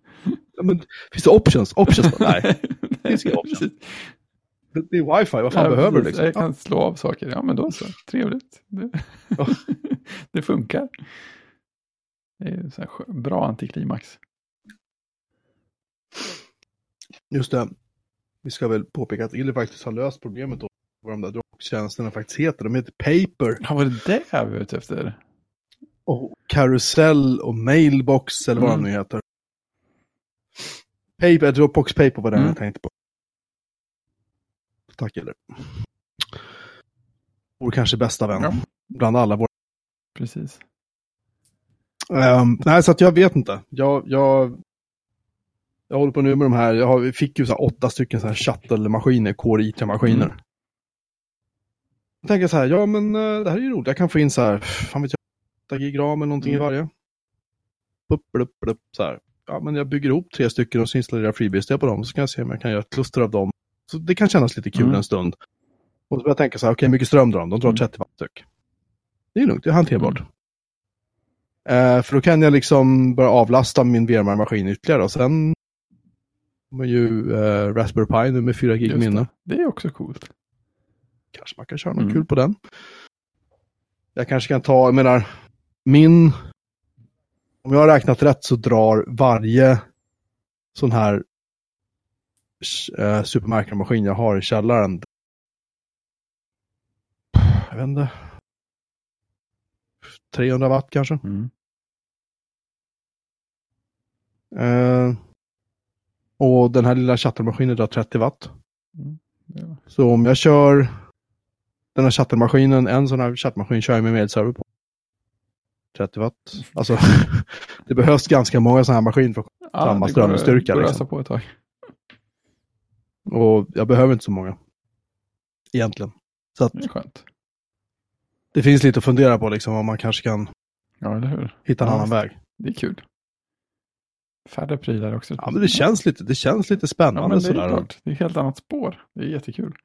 ja, men finns det options? Options? Nej, finns inga options. det det är wifi, vad fan Ja, behöver du liksom? Jag kan slå av saker, ja men då så, trevligt. Det, Ja. det funkar. Det är så här bra antiklimax. Just det. Vi ska väl påpeka att Illy faktiskt har löst problemet då. Vad de där Dropbox-tjänsterna faktiskt heter. De heter Paper Ja, var det det jag var ute efter? och Carousel och Mailbox eller vad Mm. de nu heter. Paper, Dropbox Paper var det Mm. jag tänkte på. Tack Illy. Vår kanske bästa vän. Ja. Bland alla våra. Precis. Ehm, nej, så att jag vet inte. Jag, jag, jag håller på nu med de här. Jag har, vi fick ju så åtta stycken så här shuttle-maskiner, Core i3-maskiner. Mm. Jag tänker så här, ja men eh, det här är ju roligt. Jag kan få in så här, fan vet jag, 8 gig ram eller någonting Mm. i varje. Upp, upp, upp, så här. Ja, men jag bygger ihop tre stycken och så installerar jag FreeBSD på dem. Så kan jag se om jag kan göra ett kluster av dem. Så det kan kännas lite kul Mm. en stund. Och så börjar jag tänka så här, okej, mycket ström drar de? De drar Mm. 30 watt styck. Det är lugnt, det är hanterbart. Mm. Eh, för då kan jag liksom börja avlasta min VMware-maskin ytterligare och sen kommer ju eh, Raspberry Pi nu med 4 gig minne. det. det är också coolt. Kanske man kan köra något Mm. kul på den. Jag kanske kan ta, jag menar, min... Om jag har räknat rätt så drar varje sån här eh, supermarknadsmaskin jag har i källaren. Jag vet inte. 300 watt kanske. Mm. Eh, och den här lilla chattermaskinen drar 30 watt. Mm. Ja. Så om jag kör den här chattermaskinen, en sån här chattmaskin kör jag med medserver på. 30 watt. Alltså, det behövs ganska många sådana här maskiner för, Samma det går- strömstyrka, går att liksom. på ett tag. och jag behöver inte så många. Egentligen. Så att Det är skönt. det finns lite att fundera på liksom om man kanske kan Ja, eller hur? hitta en Ja, annan väg. Det är kul. Färre prylar också. Ja, men det känns lite, det känns lite Ja, spännande men det är sådär. klart. Det är ett helt annat spår. Det är jättekul.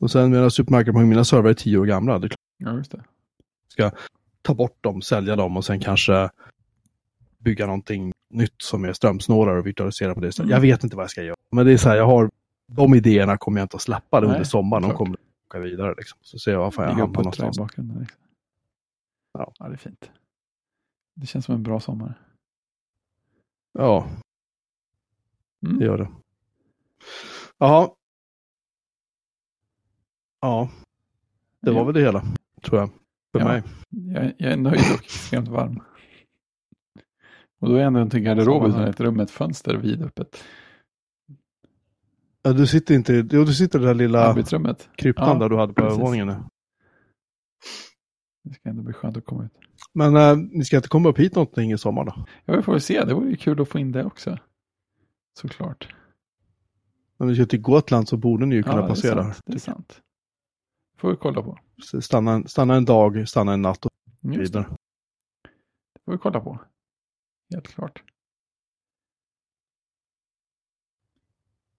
Och sen menar supermarknaden, mina servrar är tio år gamla. Det är klart Ja, just det. ska ta bort dem, sälja dem och sen kanske bygga någonting nytt som är strömsnålare och virtualisera på det sättet. Mm. Jag vet inte vad jag ska göra. Men det är så här, jag har de idéerna kommer jag inte att släppa Nej, under sommaren. De klart. kommer att åka vidare. Liksom. Så ser jag var fan jag hamnar någonstans. bakgrunden. Liksom. Ja. ja, det är fint. Det känns som en bra sommar. Ja, Mm. det gör det. Jaha. Ja, det var väl det hela, tror jag. För Ja. mig. Jag, jag är nöjd och extremt varm. Och då är ändå inte garderoben här. ett rum med ett fönster vidöppet. Ja, du sitter inte jo, du sitter i det där lilla kryptan Ja, där du hade på övervåningen. Det ska ändå bli skönt att komma ut. Men äh, ni ska inte komma upp hit någonting i sommar då? Ja, vi får väl se. Det vore ju kul att få in det också. Såklart. Om ni ska till Gotland så borde ni ju kunna ja, det är passera. sant. Det är sant. Får vi kolla på. Stanna, en- stanna en dag, stanna en natt och vidare. Det får vi kolla på. Helt klart.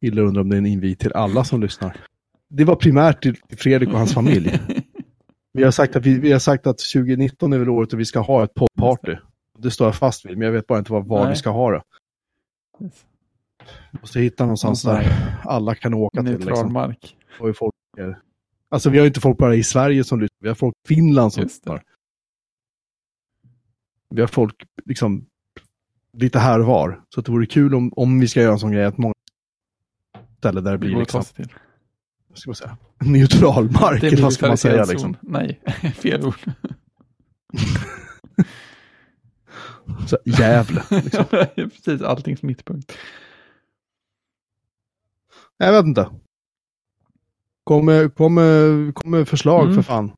Illa undrar om det är en invit till alla som lyssnar. Det var primärt till Fredrik och hans familj. Vi har sagt att, vi, vi har sagt att 2019 är väl året då vi ska ha ett poddparty. Det står jag fast vid, men jag vet bara inte var, var vi ska ha det. Vi måste hitta någonstans där alla kan åka till. Neutral Liksom. mark. Och folk är- Alltså vi har ju inte folk bara i Sverige som lyssnar, vi har folk i Finland som det. lyssnar. Vi har folk liksom lite här och var. Så det vore kul om, om vi ska göra en sån grej att många ställen där det Det blir att liksom, ska man säga, neutral mark, Det eller vad ska man säga liksom. Nej, fel ord. Så, Gävle. Liksom. Precis, alltings mittpunkt. Jag vet inte. Kom, kom med förslag Mm. för fan.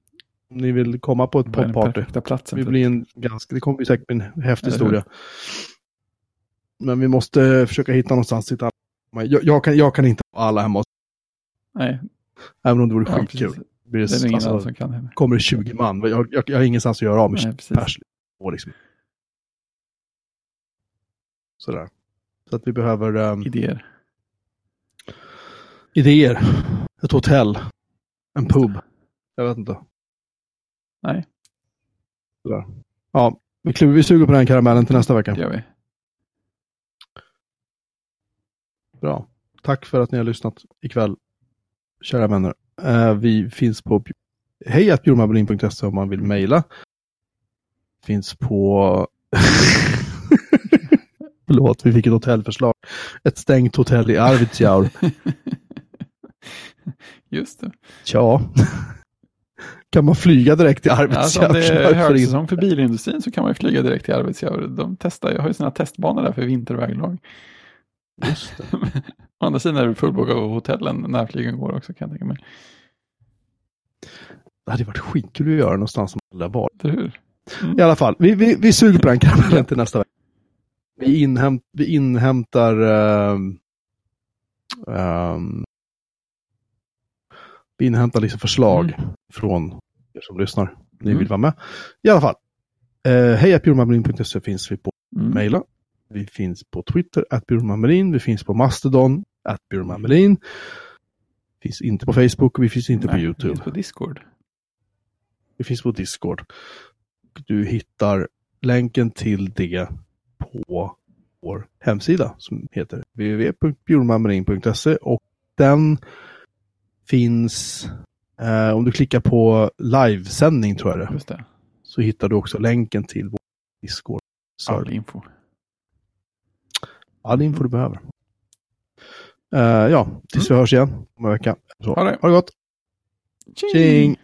Om ni vill komma på ett popparty. Det för blir en ganska, det kommer bli säkert bli en häftig historia. Men vi måste försöka hitta någonstans dit alla jag, jag, kan, jag kan inte ha alla hemma hos Nej, Även om det vore ja, skitkul. precis. Blir Det är det, ingen alltså, som kan henne. kommer det 20 man. Jag, jag, jag har ingenstans att göra av med 20 Nej, precis. pers. Liksom. Sådär. Så att vi behöver ehm, Idéer. idéer. Ett hotell. En pub. Jag vet inte. Nej, Sådär. Ja, vi, kliver, vi suger på den karamellen till nästa det vecka. gör vi. Bra. Tack för att ni har lyssnat ikväll, kära vänner. Eh, vi finns på hejatbjurmanbrodin.se om man vill mejla. Finns på... Förlåt, vi fick ett hotellförslag. Ett stängt hotell i Arvidsjaur. Just det. Tja. kan man flyga direkt till Alltså, Arvidsjaur? om det är högsäsong för bilindustrin så kan man ju flyga direkt till Arvidsjaur. De testar, jag har ju sina testbanor där för vinterväglag. Just det. Å andra sidan är det fullbokat av hotellen när flygen går också kan jag tänka mig. Det hade varit skitkul att göra någonstans som alla var. Hur? I alla fall, vi, vi, vi suger på den karamellen till nästa vecka. Vi, inhämt, vi inhämtar ehm, ehm, vi inhämtar liksom förslag från er som lyssnar. Ni Mm. vill vara med. I alla fall. Eh, Hejapjurmanmarin.se finns vi på Mm. mejla. Vi finns på Twitter, att. Vi finns på Mastodon, att Bjurmanmarin. Finns inte på Facebook och vi finns inte på Nej, det YouTube. finns på Discord. Vi finns på Discord. Du hittar länken till det på vår hemsida som heter www.bjurmanmarin.se och den finns eh, om du klickar på livesändning tror jag det det. så hittar du också länken till vår Discord. All info. all info du behöver. Eh, ja, tills vi hörs igen om en vecka. Så, Ha det. ha det gott. Tjing!